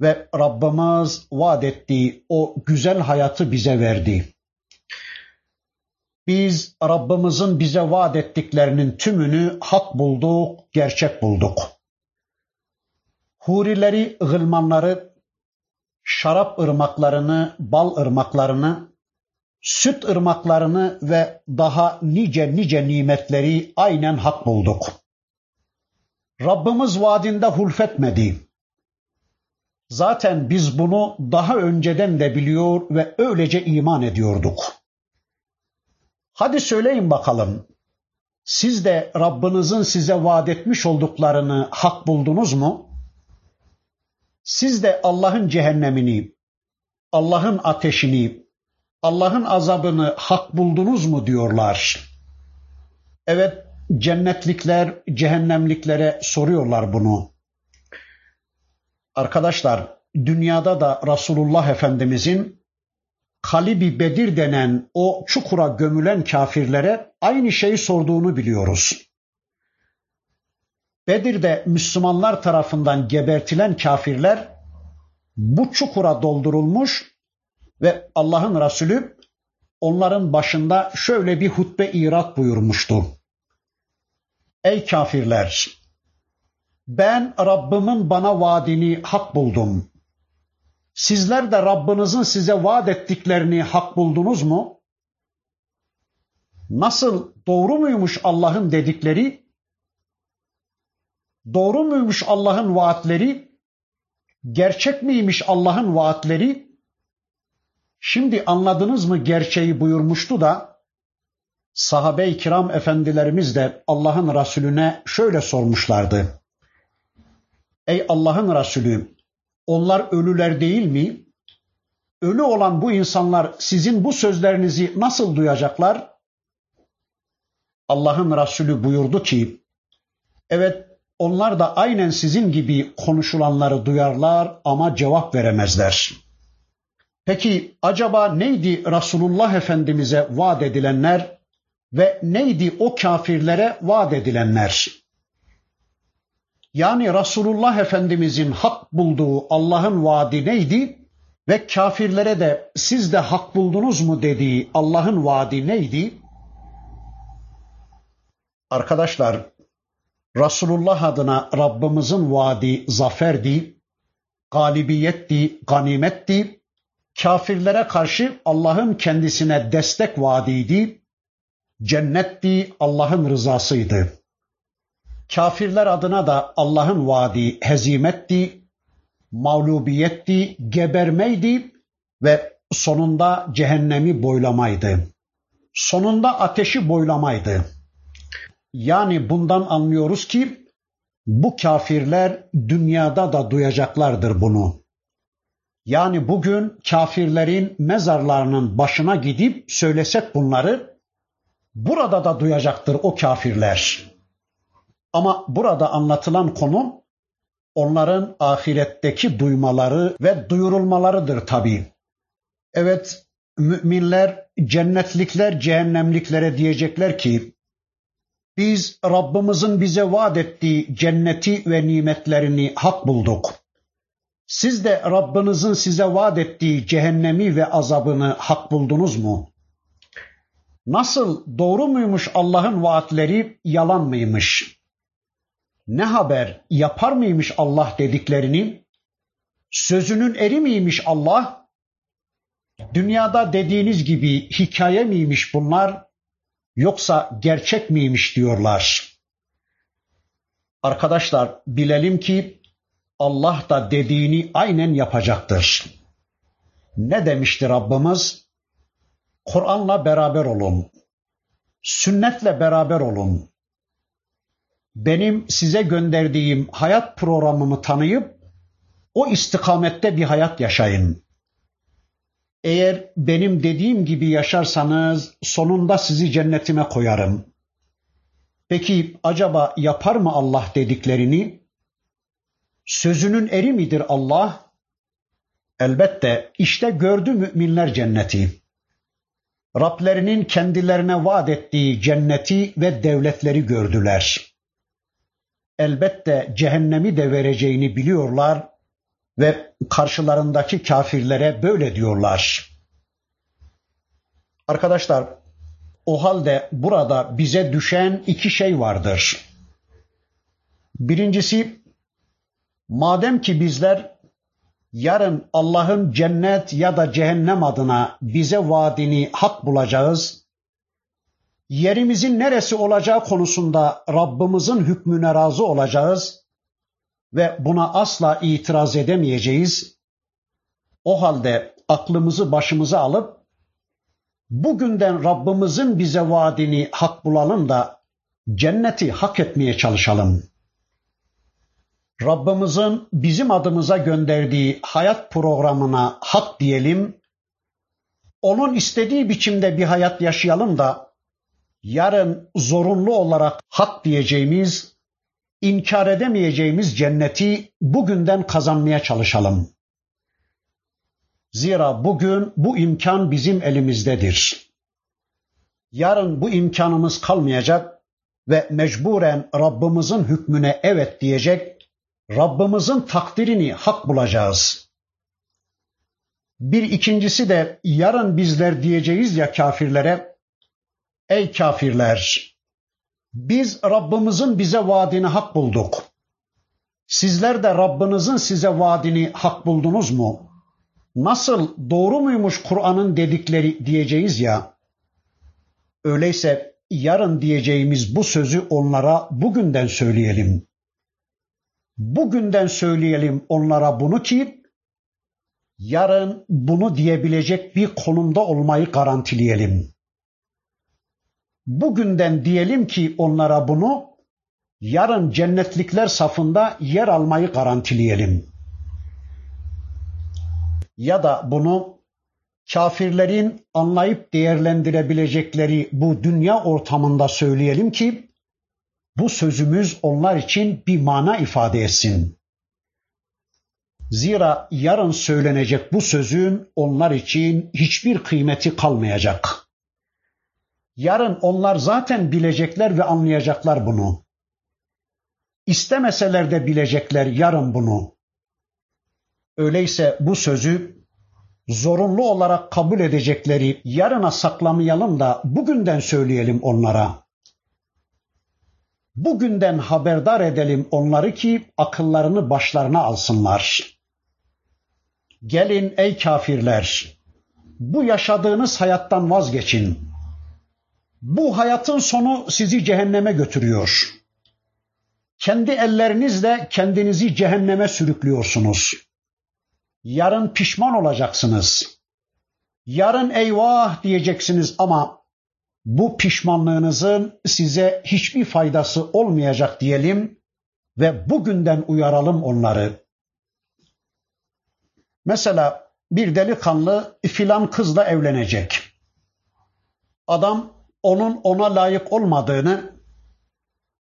ve Rabbimiz vaat ettiği o güzel hayatı bize verdi. Biz Rabbimizin bize vaat ettiklerinin tümünü hak bulduk, gerçek bulduk hurileri, gılmanları, şarap ırmaklarını, bal ırmaklarını, süt ırmaklarını ve daha nice nice nimetleri aynen hak bulduk. Rabbimiz vaadinde hulfetmedi. Zaten biz bunu daha önceden de biliyor ve öylece iman ediyorduk. Hadi söyleyin bakalım. Siz de Rabbinizin size vaat etmiş olduklarını hak buldunuz mu? Siz de Allah'ın cehennemini, Allah'ın ateşini, Allah'ın azabını hak buldunuz mu diyorlar. Evet cennetlikler cehennemliklere soruyorlar bunu. Arkadaşlar dünyada da Resulullah Efendimizin Kalibi Bedir denen o çukura gömülen kafirlere aynı şeyi sorduğunu biliyoruz. Bedir'de Müslümanlar tarafından gebertilen kafirler bu çukura doldurulmuş ve Allah'ın Resulü onların başında şöyle bir hutbe irat buyurmuştu. Ey kafirler! Ben Rabbimin bana vaadini hak buldum. Sizler de Rabbinizin size vaat ettiklerini hak buldunuz mu? Nasıl doğru muymuş Allah'ın dedikleri? Doğru muymuş Allah'ın vaatleri? Gerçek miymiş Allah'ın vaatleri? Şimdi anladınız mı gerçeği buyurmuştu da sahabe-i kiram efendilerimiz de Allah'ın Resulüne şöyle sormuşlardı. Ey Allah'ın Resulü onlar ölüler değil mi? Ölü olan bu insanlar sizin bu sözlerinizi nasıl duyacaklar? Allah'ın Resulü buyurdu ki, evet onlar da aynen sizin gibi konuşulanları duyarlar ama cevap veremezler. Peki acaba neydi Resulullah Efendimiz'e vaat edilenler ve neydi o kafirlere vaat edilenler? Yani Resulullah Efendimiz'in hak bulduğu Allah'ın vaadi neydi? ve kafirlere de siz de hak buldunuz mu dediği Allah'ın vaadi neydi? Arkadaşlar Resulullah adına Rabbimizin vaadi zaferdi, galibiyetti, ganimetti. Kafirlere karşı Allah'ın kendisine destek vaadiydi. Cennetti, Allah'ın rızasıydı. Kafirler adına da Allah'ın vaadi hezimetti, mağlubiyetti, gebermeydi ve sonunda cehennemi boylamaydı. Sonunda ateşi boylamaydı. Yani bundan anlıyoruz ki bu kafirler dünyada da duyacaklardır bunu. Yani bugün kafirlerin mezarlarının başına gidip söylesek bunları burada da duyacaktır o kafirler. Ama burada anlatılan konu onların ahiretteki duymaları ve duyurulmalarıdır tabi. Evet müminler cennetlikler cehennemliklere diyecekler ki biz Rabbimizin bize vaat ettiği cenneti ve nimetlerini hak bulduk. Siz de Rabbinizin size vaat ettiği cehennemi ve azabını hak buldunuz mu? Nasıl doğru muymuş Allah'ın vaatleri, yalan mıymış? Ne haber yapar mıymış Allah dediklerini? Sözünün eri miymiş Allah? Dünyada dediğiniz gibi hikaye miymiş bunlar? Yoksa gerçek miymiş diyorlar. Arkadaşlar bilelim ki Allah da dediğini aynen yapacaktır. Ne demişti Rabbimiz? Kur'an'la beraber olun. Sünnetle beraber olun. Benim size gönderdiğim hayat programımı tanıyıp o istikamette bir hayat yaşayın. Eğer benim dediğim gibi yaşarsanız sonunda sizi cennetime koyarım. Peki acaba yapar mı Allah dediklerini? Sözünün eri midir Allah? Elbette işte gördü müminler cenneti. Rablerinin kendilerine vaat ettiği cenneti ve devletleri gördüler. Elbette cehennemi de vereceğini biliyorlar ve karşılarındaki kafirlere böyle diyorlar. Arkadaşlar o halde burada bize düşen iki şey vardır. Birincisi madem ki bizler yarın Allah'ın cennet ya da cehennem adına bize vaadini hak bulacağız. Yerimizin neresi olacağı konusunda Rabbimizin hükmüne razı olacağız ve buna asla itiraz edemeyeceğiz. O halde aklımızı başımıza alıp bugünden Rabbimizin bize vaadini hak bulalım da cenneti hak etmeye çalışalım. Rabbimizin bizim adımıza gönderdiği hayat programına hak diyelim. Onun istediği biçimde bir hayat yaşayalım da yarın zorunlu olarak hak diyeceğimiz inkar edemeyeceğimiz cenneti bugünden kazanmaya çalışalım. Zira bugün bu imkan bizim elimizdedir. Yarın bu imkanımız kalmayacak ve mecburen Rabbimizin hükmüne evet diyecek, Rabbimizin takdirini hak bulacağız. Bir ikincisi de yarın bizler diyeceğiz ya kafirlere, ey kafirler, biz Rabbimizin bize vaadini hak bulduk. Sizler de Rabbinizin size vaadini hak buldunuz mu? Nasıl doğru muymuş Kur'an'ın dedikleri diyeceğiz ya. Öyleyse yarın diyeceğimiz bu sözü onlara bugünden söyleyelim. Bugünden söyleyelim onlara bunu ki yarın bunu diyebilecek bir konumda olmayı garantileyelim. Bugünden diyelim ki onlara bunu, yarın cennetlikler safında yer almayı garantileyelim. Ya da bunu kafirlerin anlayıp değerlendirebilecekleri bu dünya ortamında söyleyelim ki bu sözümüz onlar için bir mana ifade etsin. Zira yarın söylenecek bu sözün onlar için hiçbir kıymeti kalmayacak. Yarın onlar zaten bilecekler ve anlayacaklar bunu. İstemeseler de bilecekler yarın bunu. Öyleyse bu sözü zorunlu olarak kabul edecekleri yarına saklamayalım da bugünden söyleyelim onlara. Bugünden haberdar edelim onları ki akıllarını başlarına alsınlar. Gelin ey kafirler, bu yaşadığınız hayattan vazgeçin. Bu hayatın sonu sizi cehenneme götürüyor. Kendi ellerinizle kendinizi cehenneme sürüklüyorsunuz. Yarın pişman olacaksınız. Yarın eyvah diyeceksiniz ama bu pişmanlığınızın size hiçbir faydası olmayacak diyelim ve bugünden uyaralım onları. Mesela bir delikanlı filan kızla evlenecek. Adam onun ona layık olmadığını,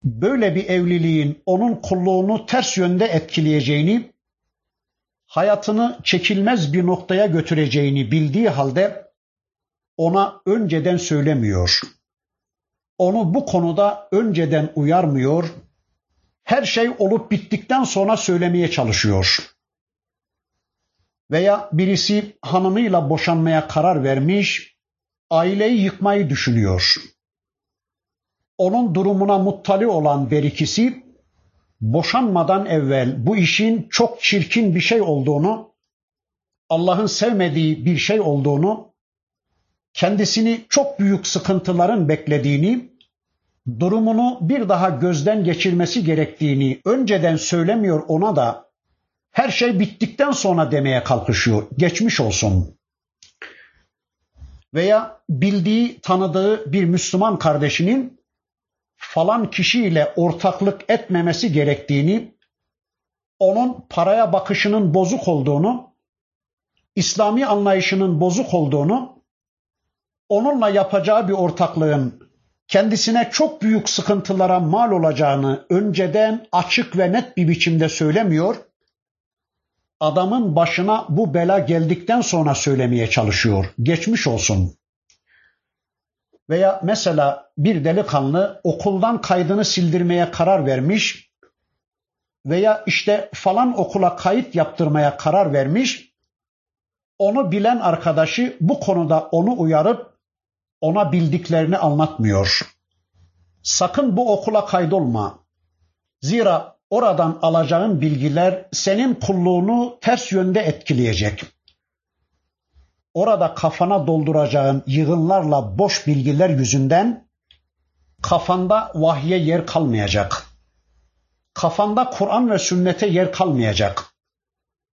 böyle bir evliliğin onun kulluğunu ters yönde etkileyeceğini, hayatını çekilmez bir noktaya götüreceğini bildiği halde ona önceden söylemiyor. Onu bu konuda önceden uyarmıyor. Her şey olup bittikten sonra söylemeye çalışıyor. Veya birisi hanımıyla boşanmaya karar vermiş, aileyi yıkmayı düşünüyor. Onun durumuna muttali olan bir ikisi boşanmadan evvel bu işin çok çirkin bir şey olduğunu, Allah'ın sevmediği bir şey olduğunu, kendisini çok büyük sıkıntıların beklediğini, durumunu bir daha gözden geçirmesi gerektiğini önceden söylemiyor ona da her şey bittikten sonra demeye kalkışıyor. Geçmiş olsun. Veya bildiği, tanıdığı bir Müslüman kardeşinin falan kişiyle ortaklık etmemesi gerektiğini, onun paraya bakışının bozuk olduğunu, İslami anlayışının bozuk olduğunu, onunla yapacağı bir ortaklığın kendisine çok büyük sıkıntılara mal olacağını önceden açık ve net bir biçimde söylemiyor. Adamın başına bu bela geldikten sonra söylemeye çalışıyor. Geçmiş olsun. Veya mesela bir delikanlı okuldan kaydını sildirmeye karar vermiş veya işte falan okula kayıt yaptırmaya karar vermiş. Onu bilen arkadaşı bu konuda onu uyarıp ona bildiklerini anlatmıyor. Sakın bu okula kaydolma. Zira oradan alacağın bilgiler senin kulluğunu ters yönde etkileyecek orada kafana dolduracağın yığınlarla boş bilgiler yüzünden kafanda vahye yer kalmayacak. Kafanda Kur'an ve sünnete yer kalmayacak.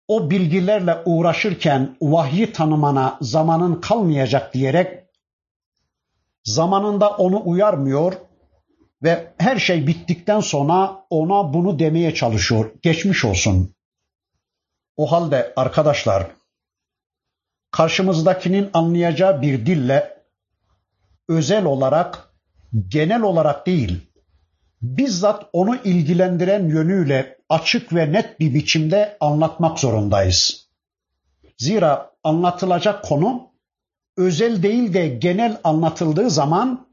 O bilgilerle uğraşırken vahyi tanımana zamanın kalmayacak diyerek zamanında onu uyarmıyor ve her şey bittikten sonra ona bunu demeye çalışıyor. Geçmiş olsun. O halde arkadaşlar karşımızdakinin anlayacağı bir dille özel olarak, genel olarak değil, bizzat onu ilgilendiren yönüyle açık ve net bir biçimde anlatmak zorundayız. Zira anlatılacak konu özel değil de genel anlatıldığı zaman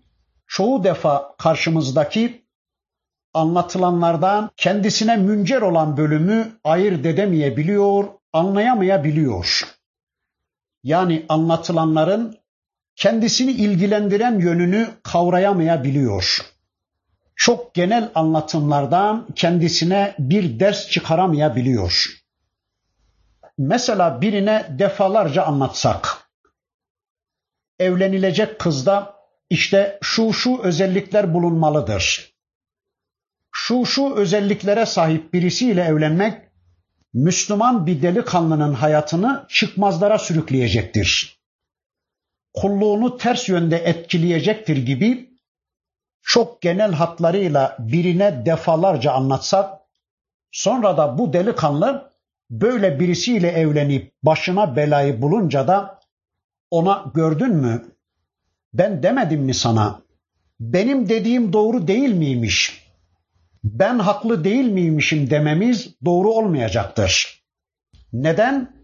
çoğu defa karşımızdaki anlatılanlardan kendisine müncer olan bölümü ayırt edemeyebiliyor, anlayamayabiliyor yani anlatılanların kendisini ilgilendiren yönünü kavrayamayabiliyor. Çok genel anlatımlardan kendisine bir ders çıkaramayabiliyor. Mesela birine defalarca anlatsak, evlenilecek kızda işte şu şu özellikler bulunmalıdır. Şu şu özelliklere sahip birisiyle evlenmek Müslüman bir delikanlının hayatını çıkmazlara sürükleyecektir. Kulluğunu ters yönde etkileyecektir gibi çok genel hatlarıyla birine defalarca anlatsak, sonra da bu delikanlı böyle birisiyle evlenip başına belayı bulunca da ona gördün mü? Ben demedim mi sana? Benim dediğim doğru değil miymiş? ben haklı değil miymişim dememiz doğru olmayacaktır. Neden?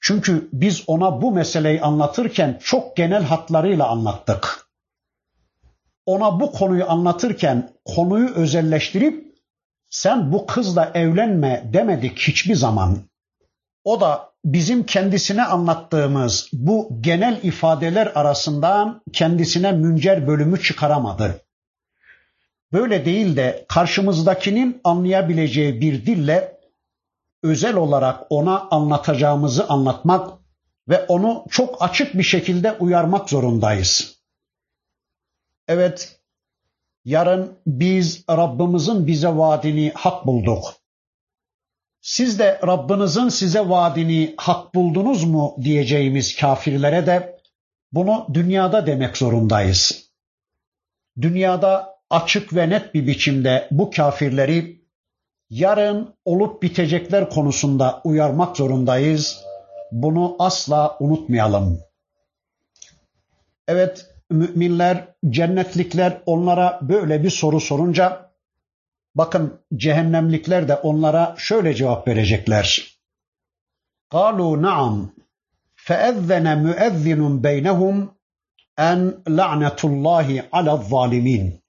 Çünkü biz ona bu meseleyi anlatırken çok genel hatlarıyla anlattık. Ona bu konuyu anlatırken konuyu özelleştirip sen bu kızla evlenme demedik hiçbir zaman. O da bizim kendisine anlattığımız bu genel ifadeler arasından kendisine müncer bölümü çıkaramadı. Böyle değil de karşımızdakinin anlayabileceği bir dille özel olarak ona anlatacağımızı anlatmak ve onu çok açık bir şekilde uyarmak zorundayız. Evet, yarın biz Rabbimizin bize vaadini hak bulduk. Siz de Rabbinizin size vaadini hak buldunuz mu diyeceğimiz kafirlere de bunu dünyada demek zorundayız. Dünyada açık ve net bir biçimde bu kafirleri yarın olup bitecekler konusunda uyarmak zorundayız. Bunu asla unutmayalım. Evet, müminler, cennetlikler onlara böyle bir soru sorunca bakın cehennemlikler de onlara şöyle cevap verecekler. قالوا نعم فأذن مؤذن بينهم en la'netullahi ala zalimin.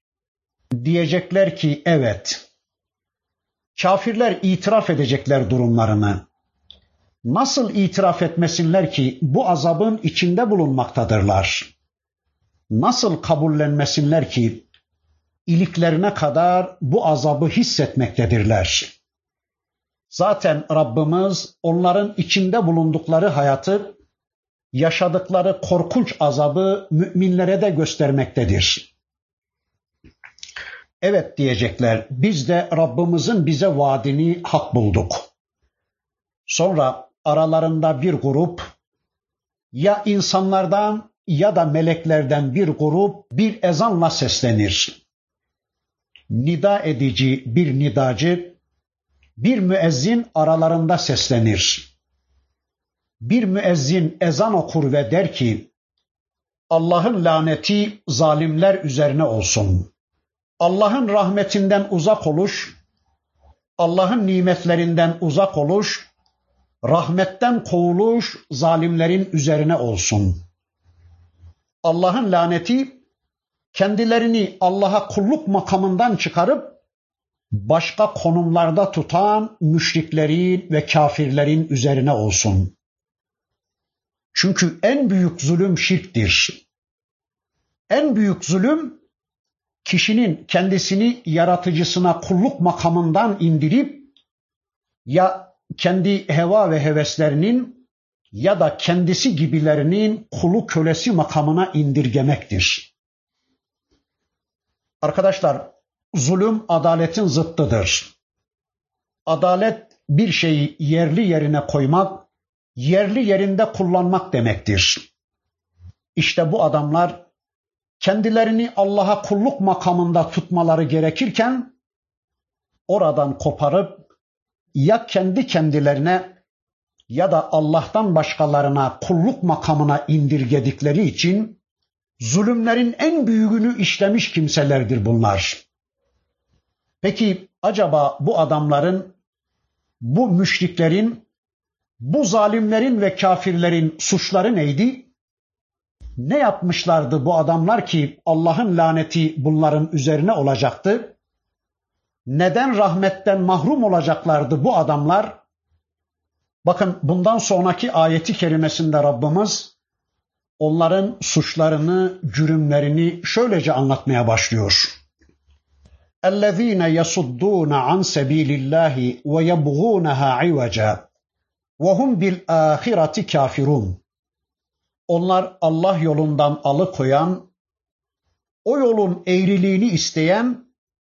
Diyecekler ki evet. Kafirler itiraf edecekler durumlarını. Nasıl itiraf etmesinler ki bu azabın içinde bulunmaktadırlar? Nasıl kabullenmesinler ki iliklerine kadar bu azabı hissetmektedirler? Zaten Rabbimiz onların içinde bulundukları hayatı, yaşadıkları korkunç azabı müminlere de göstermektedir. Evet diyecekler, biz de Rabbimizin bize vaadini hak bulduk. Sonra aralarında bir grup ya insanlardan ya da meleklerden bir grup bir ezanla seslenir. Nida edici bir nidacı, bir müezzin aralarında seslenir. Bir müezzin ezan okur ve der ki, Allah'ın laneti zalimler üzerine olsun. Allah'ın rahmetinden uzak oluş, Allah'ın nimetlerinden uzak oluş, rahmetten kovuluş zalimlerin üzerine olsun. Allah'ın laneti kendilerini Allah'a kulluk makamından çıkarıp başka konumlarda tutan müşriklerin ve kafirlerin üzerine olsun. Çünkü en büyük zulüm şirktir. En büyük zulüm kişinin kendisini yaratıcısına kulluk makamından indirip ya kendi heva ve heveslerinin ya da kendisi gibilerinin kulu kölesi makamına indirgemektir. Arkadaşlar, zulüm adaletin zıttıdır. Adalet bir şeyi yerli yerine koymak, yerli yerinde kullanmak demektir. İşte bu adamlar kendilerini Allah'a kulluk makamında tutmaları gerekirken oradan koparıp ya kendi kendilerine ya da Allah'tan başkalarına kulluk makamına indirgedikleri için zulümlerin en büyüğünü işlemiş kimselerdir bunlar. Peki acaba bu adamların, bu müşriklerin, bu zalimlerin ve kafirlerin suçları neydi? Ne yapmışlardı bu adamlar ki Allah'ın laneti bunların üzerine olacaktı? Neden rahmetten mahrum olacaklardı bu adamlar? Bakın bundan sonraki ayeti kerimesinde Rabbimiz onların suçlarını, cürümlerini şöylece anlatmaya başlıyor. اَلَّذ۪ينَ يَصُدُّونَ عَنْ سَب۪يلِ اللّٰهِ وَيَبْغُونَهَا عِوَجًا وَهُمْ بِالْآخِرَةِ كَافِرُونَ Onlar Allah yolundan alıkoyan, o yolun eğriliğini isteyen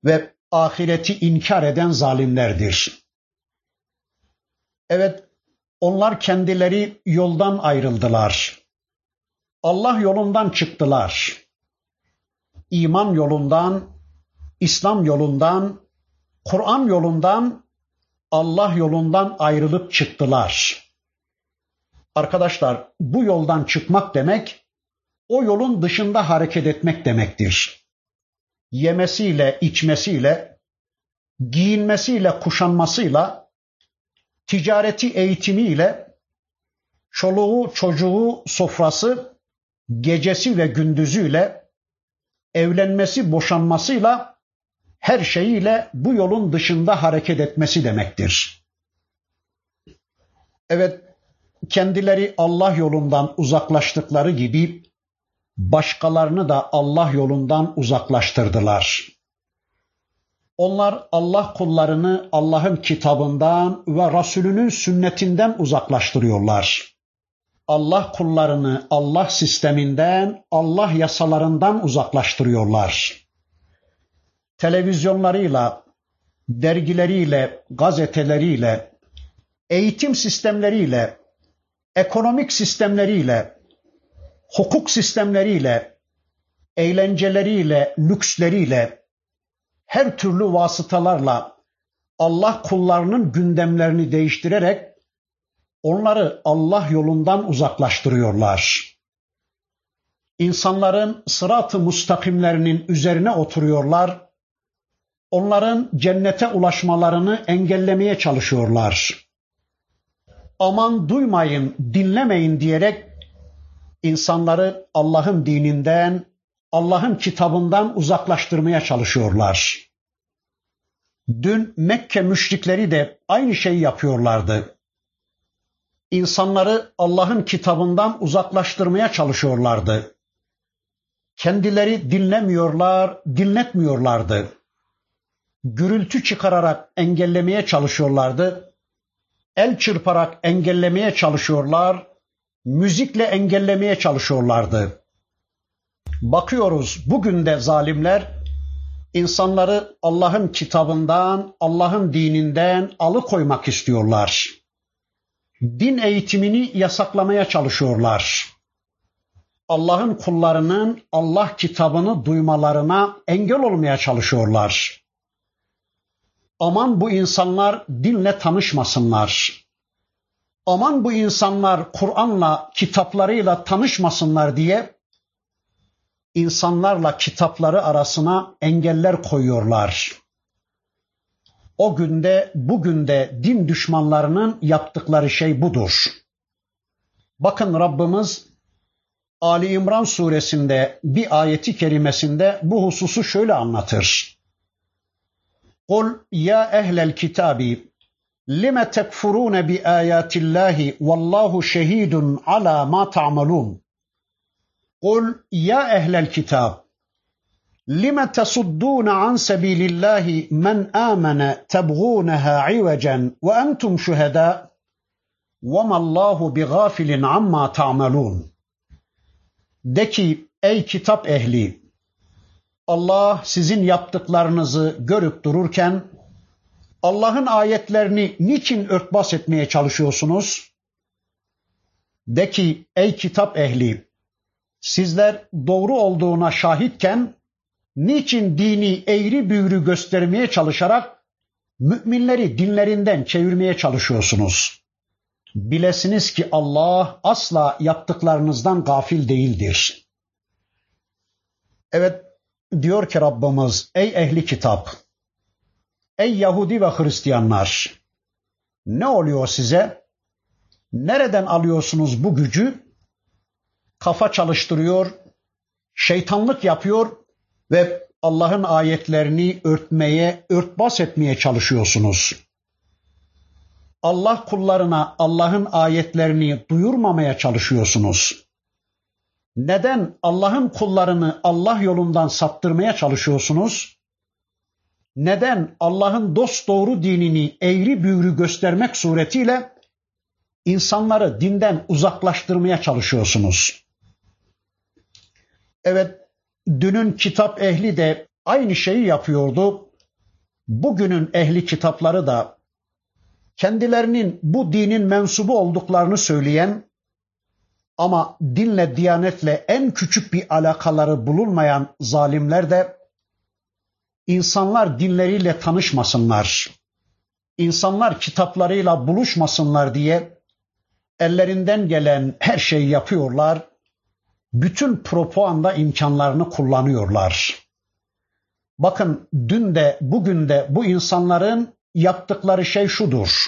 ve ahireti inkar eden zalimlerdir. Evet, onlar kendileri yoldan ayrıldılar. Allah yolundan çıktılar. İman yolundan, İslam yolundan, Kur'an yolundan, Allah yolundan ayrılıp çıktılar. Arkadaşlar bu yoldan çıkmak demek o yolun dışında hareket etmek demektir. Yemesiyle, içmesiyle, giyinmesiyle, kuşanmasıyla, ticareti eğitimiyle, çoluğu, çocuğu, sofrası, gecesi ve gündüzüyle, evlenmesi, boşanmasıyla, her şeyiyle bu yolun dışında hareket etmesi demektir. Evet, kendileri Allah yolundan uzaklaştıkları gibi başkalarını da Allah yolundan uzaklaştırdılar. Onlar Allah kullarını Allah'ın kitabından ve Resulünün sünnetinden uzaklaştırıyorlar. Allah kullarını Allah sisteminden, Allah yasalarından uzaklaştırıyorlar. Televizyonlarıyla, dergileriyle, gazeteleriyle, eğitim sistemleriyle, ekonomik sistemleriyle, hukuk sistemleriyle, eğlenceleriyle, lüksleriyle, her türlü vasıtalarla Allah kullarının gündemlerini değiştirerek onları Allah yolundan uzaklaştırıyorlar. İnsanların sırat-ı mustakimlerinin üzerine oturuyorlar. Onların cennete ulaşmalarını engellemeye çalışıyorlar. Aman duymayın, dinlemeyin diyerek insanları Allah'ın dininden, Allah'ın kitabından uzaklaştırmaya çalışıyorlar. Dün Mekke müşrikleri de aynı şeyi yapıyorlardı. İnsanları Allah'ın kitabından uzaklaştırmaya çalışıyorlardı. Kendileri dinlemiyorlar, dinletmiyorlardı. Gürültü çıkararak engellemeye çalışıyorlardı. El çırparak engellemeye çalışıyorlar. Müzikle engellemeye çalışıyorlardı. Bakıyoruz bugün de zalimler insanları Allah'ın kitabından, Allah'ın dininden alıkoymak istiyorlar. Din eğitimini yasaklamaya çalışıyorlar. Allah'ın kullarının Allah kitabını duymalarına engel olmaya çalışıyorlar. Aman bu insanlar dinle tanışmasınlar. Aman bu insanlar Kur'an'la, kitaplarıyla tanışmasınlar diye insanlarla kitapları arasına engeller koyuyorlar. O günde bugün de din düşmanlarının yaptıkları şey budur. Bakın Rabbimiz Ali İmran suresinde bir ayeti kerimesinde bu hususu şöyle anlatır. Kul ya ehlel kitabi lime tekfurune bi ayatillahi vallahu şehidun ala ma ta'malun. Kul ya ehlel kitab لم تصدون عن سبيل الله من آمن تبغونها عوجا وأنتم شهداء وما الله بغافل عما تعملون De ki ey kitap ehli Allah sizin yaptıklarınızı görüp dururken Allah'ın ayetlerini niçin örtbas etmeye çalışıyorsunuz? De ki ey kitap ehli Sizler doğru olduğuna şahitken niçin dini eğri büğrü göstermeye çalışarak müminleri dinlerinden çevirmeye çalışıyorsunuz? Bilesiniz ki Allah asla yaptıklarınızdan gafil değildir. Evet diyor ki Rabbimiz ey ehli kitap ey Yahudi ve Hristiyanlar ne oluyor size? Nereden alıyorsunuz bu gücü? kafa çalıştırıyor, şeytanlık yapıyor ve Allah'ın ayetlerini örtmeye, örtbas etmeye çalışıyorsunuz. Allah kullarına Allah'ın ayetlerini duyurmamaya çalışıyorsunuz. Neden Allah'ın kullarını Allah yolundan saptırmaya çalışıyorsunuz? Neden Allah'ın dost doğru dinini eğri büğrü göstermek suretiyle insanları dinden uzaklaştırmaya çalışıyorsunuz? Evet, dünün kitap ehli de aynı şeyi yapıyordu. Bugünün ehli kitapları da kendilerinin bu dinin mensubu olduklarını söyleyen ama dinle, diyanetle en küçük bir alakaları bulunmayan zalimler de insanlar dinleriyle tanışmasınlar, insanlar kitaplarıyla buluşmasınlar diye ellerinden gelen her şeyi yapıyorlar bütün propaganda imkanlarını kullanıyorlar. Bakın dün de bugün de bu insanların yaptıkları şey şudur.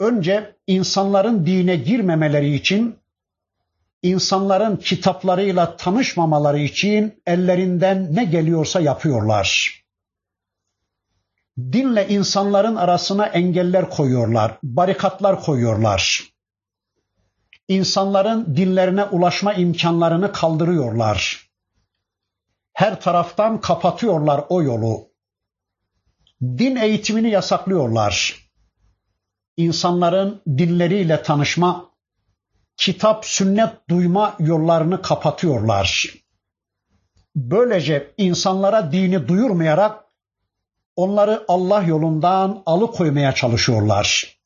Önce insanların dine girmemeleri için, insanların kitaplarıyla tanışmamaları için ellerinden ne geliyorsa yapıyorlar. dinle insanların arasına engeller koyuyorlar, barikatlar koyuyorlar. İnsanların dinlerine ulaşma imkanlarını kaldırıyorlar. Her taraftan kapatıyorlar o yolu. Din eğitimini yasaklıyorlar. İnsanların dinleriyle tanışma, kitap, sünnet duyma yollarını kapatıyorlar. Böylece insanlara dini duyurmayarak onları Allah yolundan alıkoymaya çalışıyorlar.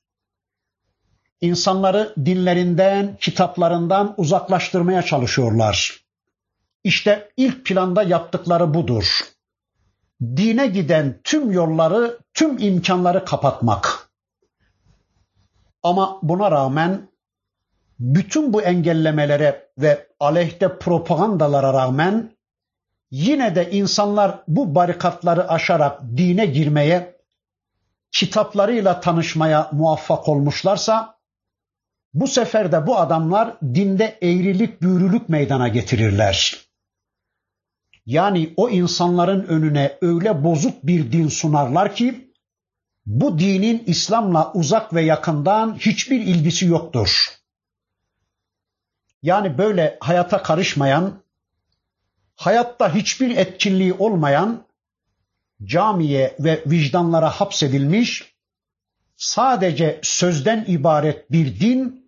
İnsanları dinlerinden, kitaplarından uzaklaştırmaya çalışıyorlar. İşte ilk planda yaptıkları budur. Dine giden tüm yolları, tüm imkanları kapatmak. Ama buna rağmen bütün bu engellemelere ve aleyhte propagandalara rağmen yine de insanlar bu barikatları aşarak dine girmeye, kitaplarıyla tanışmaya muvaffak olmuşlarsa, bu sefer de bu adamlar dinde eğrilik büyürülük meydana getirirler. Yani o insanların önüne öyle bozuk bir din sunarlar ki, bu dinin İslam'la uzak ve yakından hiçbir ilgisi yoktur. Yani böyle hayata karışmayan, hayatta hiçbir etkinliği olmayan, camiye ve vicdanlara hapsedilmiş, sadece sözden ibaret bir din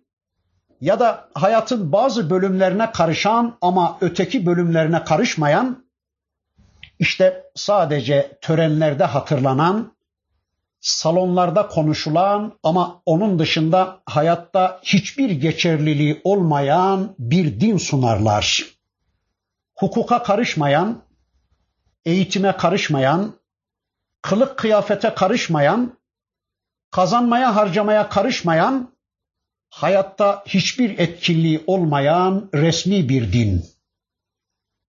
ya da hayatın bazı bölümlerine karışan ama öteki bölümlerine karışmayan, işte sadece törenlerde hatırlanan, salonlarda konuşulan ama onun dışında hayatta hiçbir geçerliliği olmayan bir din sunarlar. Hukuka karışmayan, eğitime karışmayan, kılık kıyafete karışmayan, kazanmaya harcamaya karışmayan, hayatta hiçbir etkinliği olmayan resmi bir din.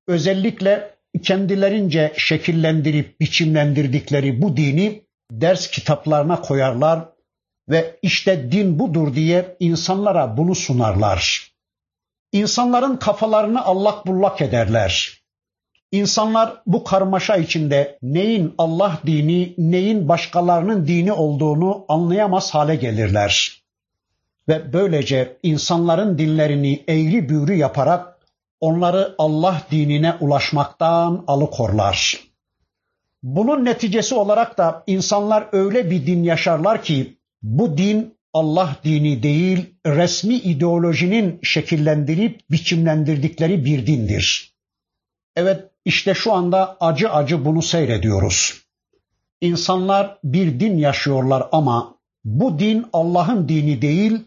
Özellikle kendilerince şekillendirip biçimlendirdikleri bu dini ders kitaplarına koyarlar ve işte din budur diye insanlara bunu sunarlar. İnsanların kafalarını allak bullak ederler. İnsanlar bu karmaşa içinde neyin Allah dini, neyin başkalarının dini olduğunu anlayamaz hale gelirler. Ve böylece insanların dinlerini eğri büğrü yaparak onları Allah dinine ulaşmaktan alıkorlar. Bunun neticesi olarak da insanlar öyle bir din yaşarlar ki bu din Allah dini değil, resmi ideolojinin şekillendirip biçimlendirdikleri bir dindir. Evet, işte şu anda acı acı bunu seyrediyoruz. İnsanlar bir din yaşıyorlar ama bu din Allah'ın dini değil,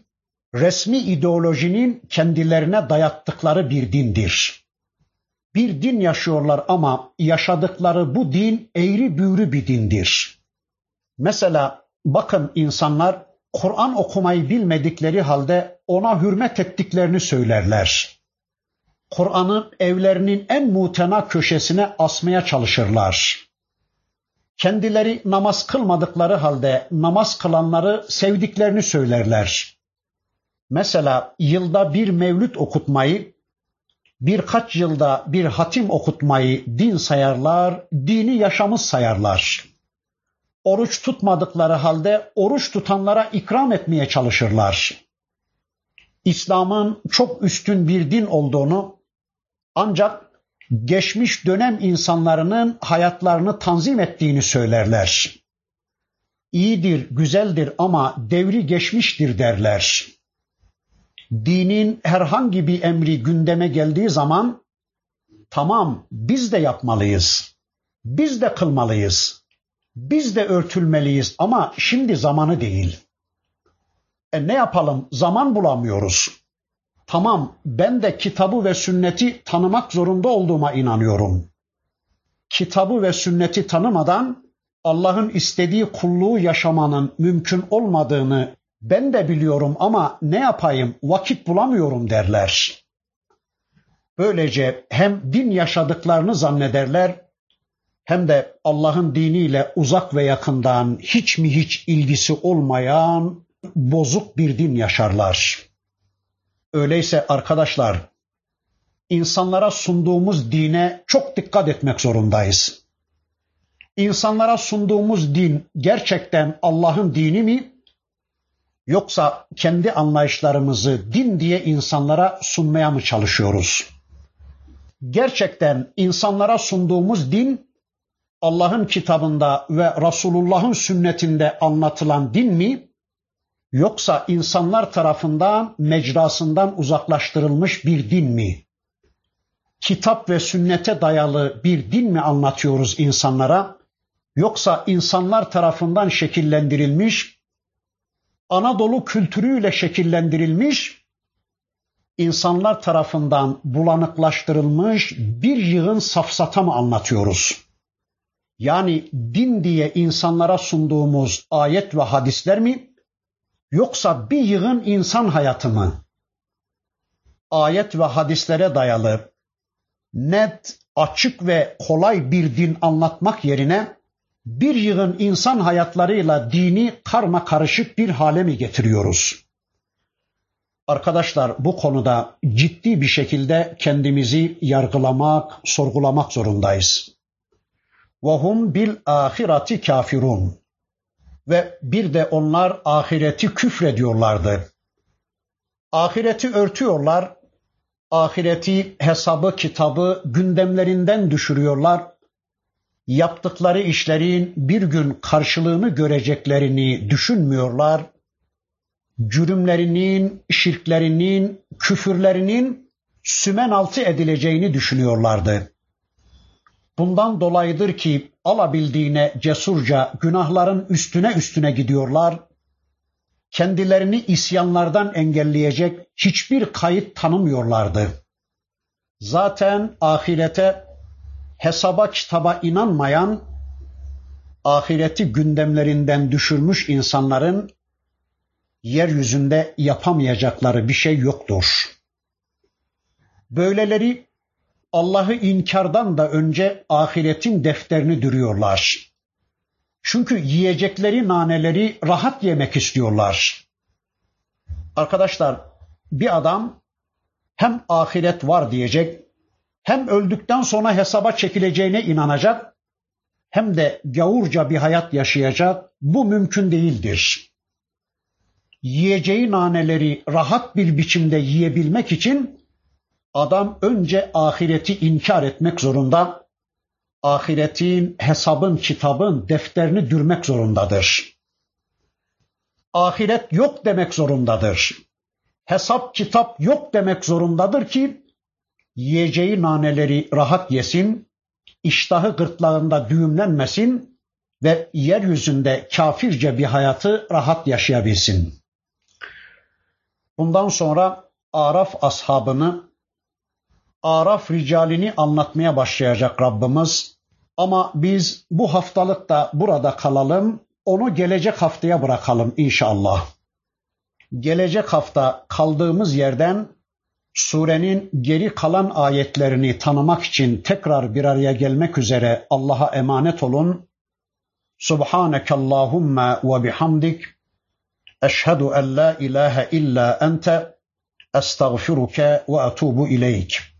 resmi ideolojinin kendilerine dayattıkları bir dindir. Bir din yaşıyorlar ama yaşadıkları bu din eğri büğrü bir dindir. Mesela bakın insanlar Kur'an okumayı bilmedikleri halde ona hürmet ettiklerini söylerler. Kur'an'ı evlerinin en mutena köşesine asmaya çalışırlar. Kendileri namaz kılmadıkları halde namaz kılanları sevdiklerini söylerler. Mesela yılda bir mevlüt okutmayı, birkaç yılda bir hatim okutmayı din sayarlar, dini yaşamız sayarlar. Oruç tutmadıkları halde oruç tutanlara ikram etmeye çalışırlar. İslam'ın çok üstün bir din olduğunu ancak geçmiş dönem insanlarının hayatlarını tanzim ettiğini söylerler. İyidir, güzeldir ama devri geçmiştir derler dinin herhangi bir emri gündeme geldiği zaman tamam biz de yapmalıyız. Biz de kılmalıyız. Biz de örtülmeliyiz ama şimdi zamanı değil. E ne yapalım? Zaman bulamıyoruz. Tamam ben de kitabı ve sünneti tanımak zorunda olduğuma inanıyorum. Kitabı ve sünneti tanımadan Allah'ın istediği kulluğu yaşamanın mümkün olmadığını ben de biliyorum ama ne yapayım vakit bulamıyorum derler. Böylece hem din yaşadıklarını zannederler hem de Allah'ın diniyle uzak ve yakından hiç mi hiç ilgisi olmayan bozuk bir din yaşarlar. Öyleyse arkadaşlar insanlara sunduğumuz dine çok dikkat etmek zorundayız. İnsanlara sunduğumuz din gerçekten Allah'ın dini mi? Yoksa kendi anlayışlarımızı din diye insanlara sunmaya mı çalışıyoruz? Gerçekten insanlara sunduğumuz din Allah'ın kitabında ve Resulullah'ın sünnetinde anlatılan din mi? Yoksa insanlar tarafından mecrasından uzaklaştırılmış bir din mi? Kitap ve sünnete dayalı bir din mi anlatıyoruz insanlara? Yoksa insanlar tarafından şekillendirilmiş, Anadolu kültürüyle şekillendirilmiş, insanlar tarafından bulanıklaştırılmış bir yığın safsata mı anlatıyoruz? Yani din diye insanlara sunduğumuz ayet ve hadisler mi? Yoksa bir yığın insan hayatı mı? Ayet ve hadislere dayalı net, açık ve kolay bir din anlatmak yerine bir yığın insan hayatlarıyla dini karma karışık bir hale mi getiriyoruz? Arkadaşlar bu konuda ciddi bir şekilde kendimizi yargılamak, sorgulamak zorundayız. Vahum bil ahireti kafirun. Ve bir de onlar ahireti küfrediyorlardı. Ahireti örtüyorlar, ahireti, hesabı, kitabı gündemlerinden düşürüyorlar Yaptıkları işlerin bir gün karşılığını göreceklerini düşünmüyorlar. Cürümlerinin, şirklerinin, küfürlerinin sümen altı edileceğini düşünüyorlardı. Bundan dolayıdır ki alabildiğine cesurca günahların üstüne üstüne gidiyorlar. Kendilerini isyanlardan engelleyecek hiçbir kayıt tanımıyorlardı. Zaten ahirete, hesaba kitaba inanmayan, ahireti gündemlerinden düşürmüş insanların yeryüzünde yapamayacakları bir şey yoktur. Böyleleri Allah'ı inkardan da önce ahiretin defterini dürüyorlar. Çünkü yiyecekleri naneleri rahat yemek istiyorlar. Arkadaşlar bir adam hem ahiret var diyecek, hem öldükten sonra hesaba çekileceğine inanacak, hem de gavurca bir hayat yaşayacak. Bu mümkün değildir. Yiyeceği naneleri rahat bir biçimde yiyebilmek için adam önce ahireti inkar etmek zorunda. Ahiretin, hesabın, kitabın defterini dürmek zorundadır. Ahiret yok demek zorundadır. Hesap, kitap yok demek zorundadır ki yiyeceği naneleri rahat yesin, iştahı gırtlağında düğümlenmesin ve yeryüzünde kafirce bir hayatı rahat yaşayabilsin. Bundan sonra Araf ashabını Araf ricalini anlatmaya başlayacak Rabbimiz. Ama biz bu haftalık da burada kalalım. Onu gelecek haftaya bırakalım inşallah. Gelecek hafta kaldığımız yerden surenin geri kalan ayetlerini tanımak için tekrar bir araya gelmek üzere Allah'a emanet olun. Subhaneke Allahumma ve bihamdik. Eşhedü en la ilahe illa ente. Estağfiruke ve etubu ileyk.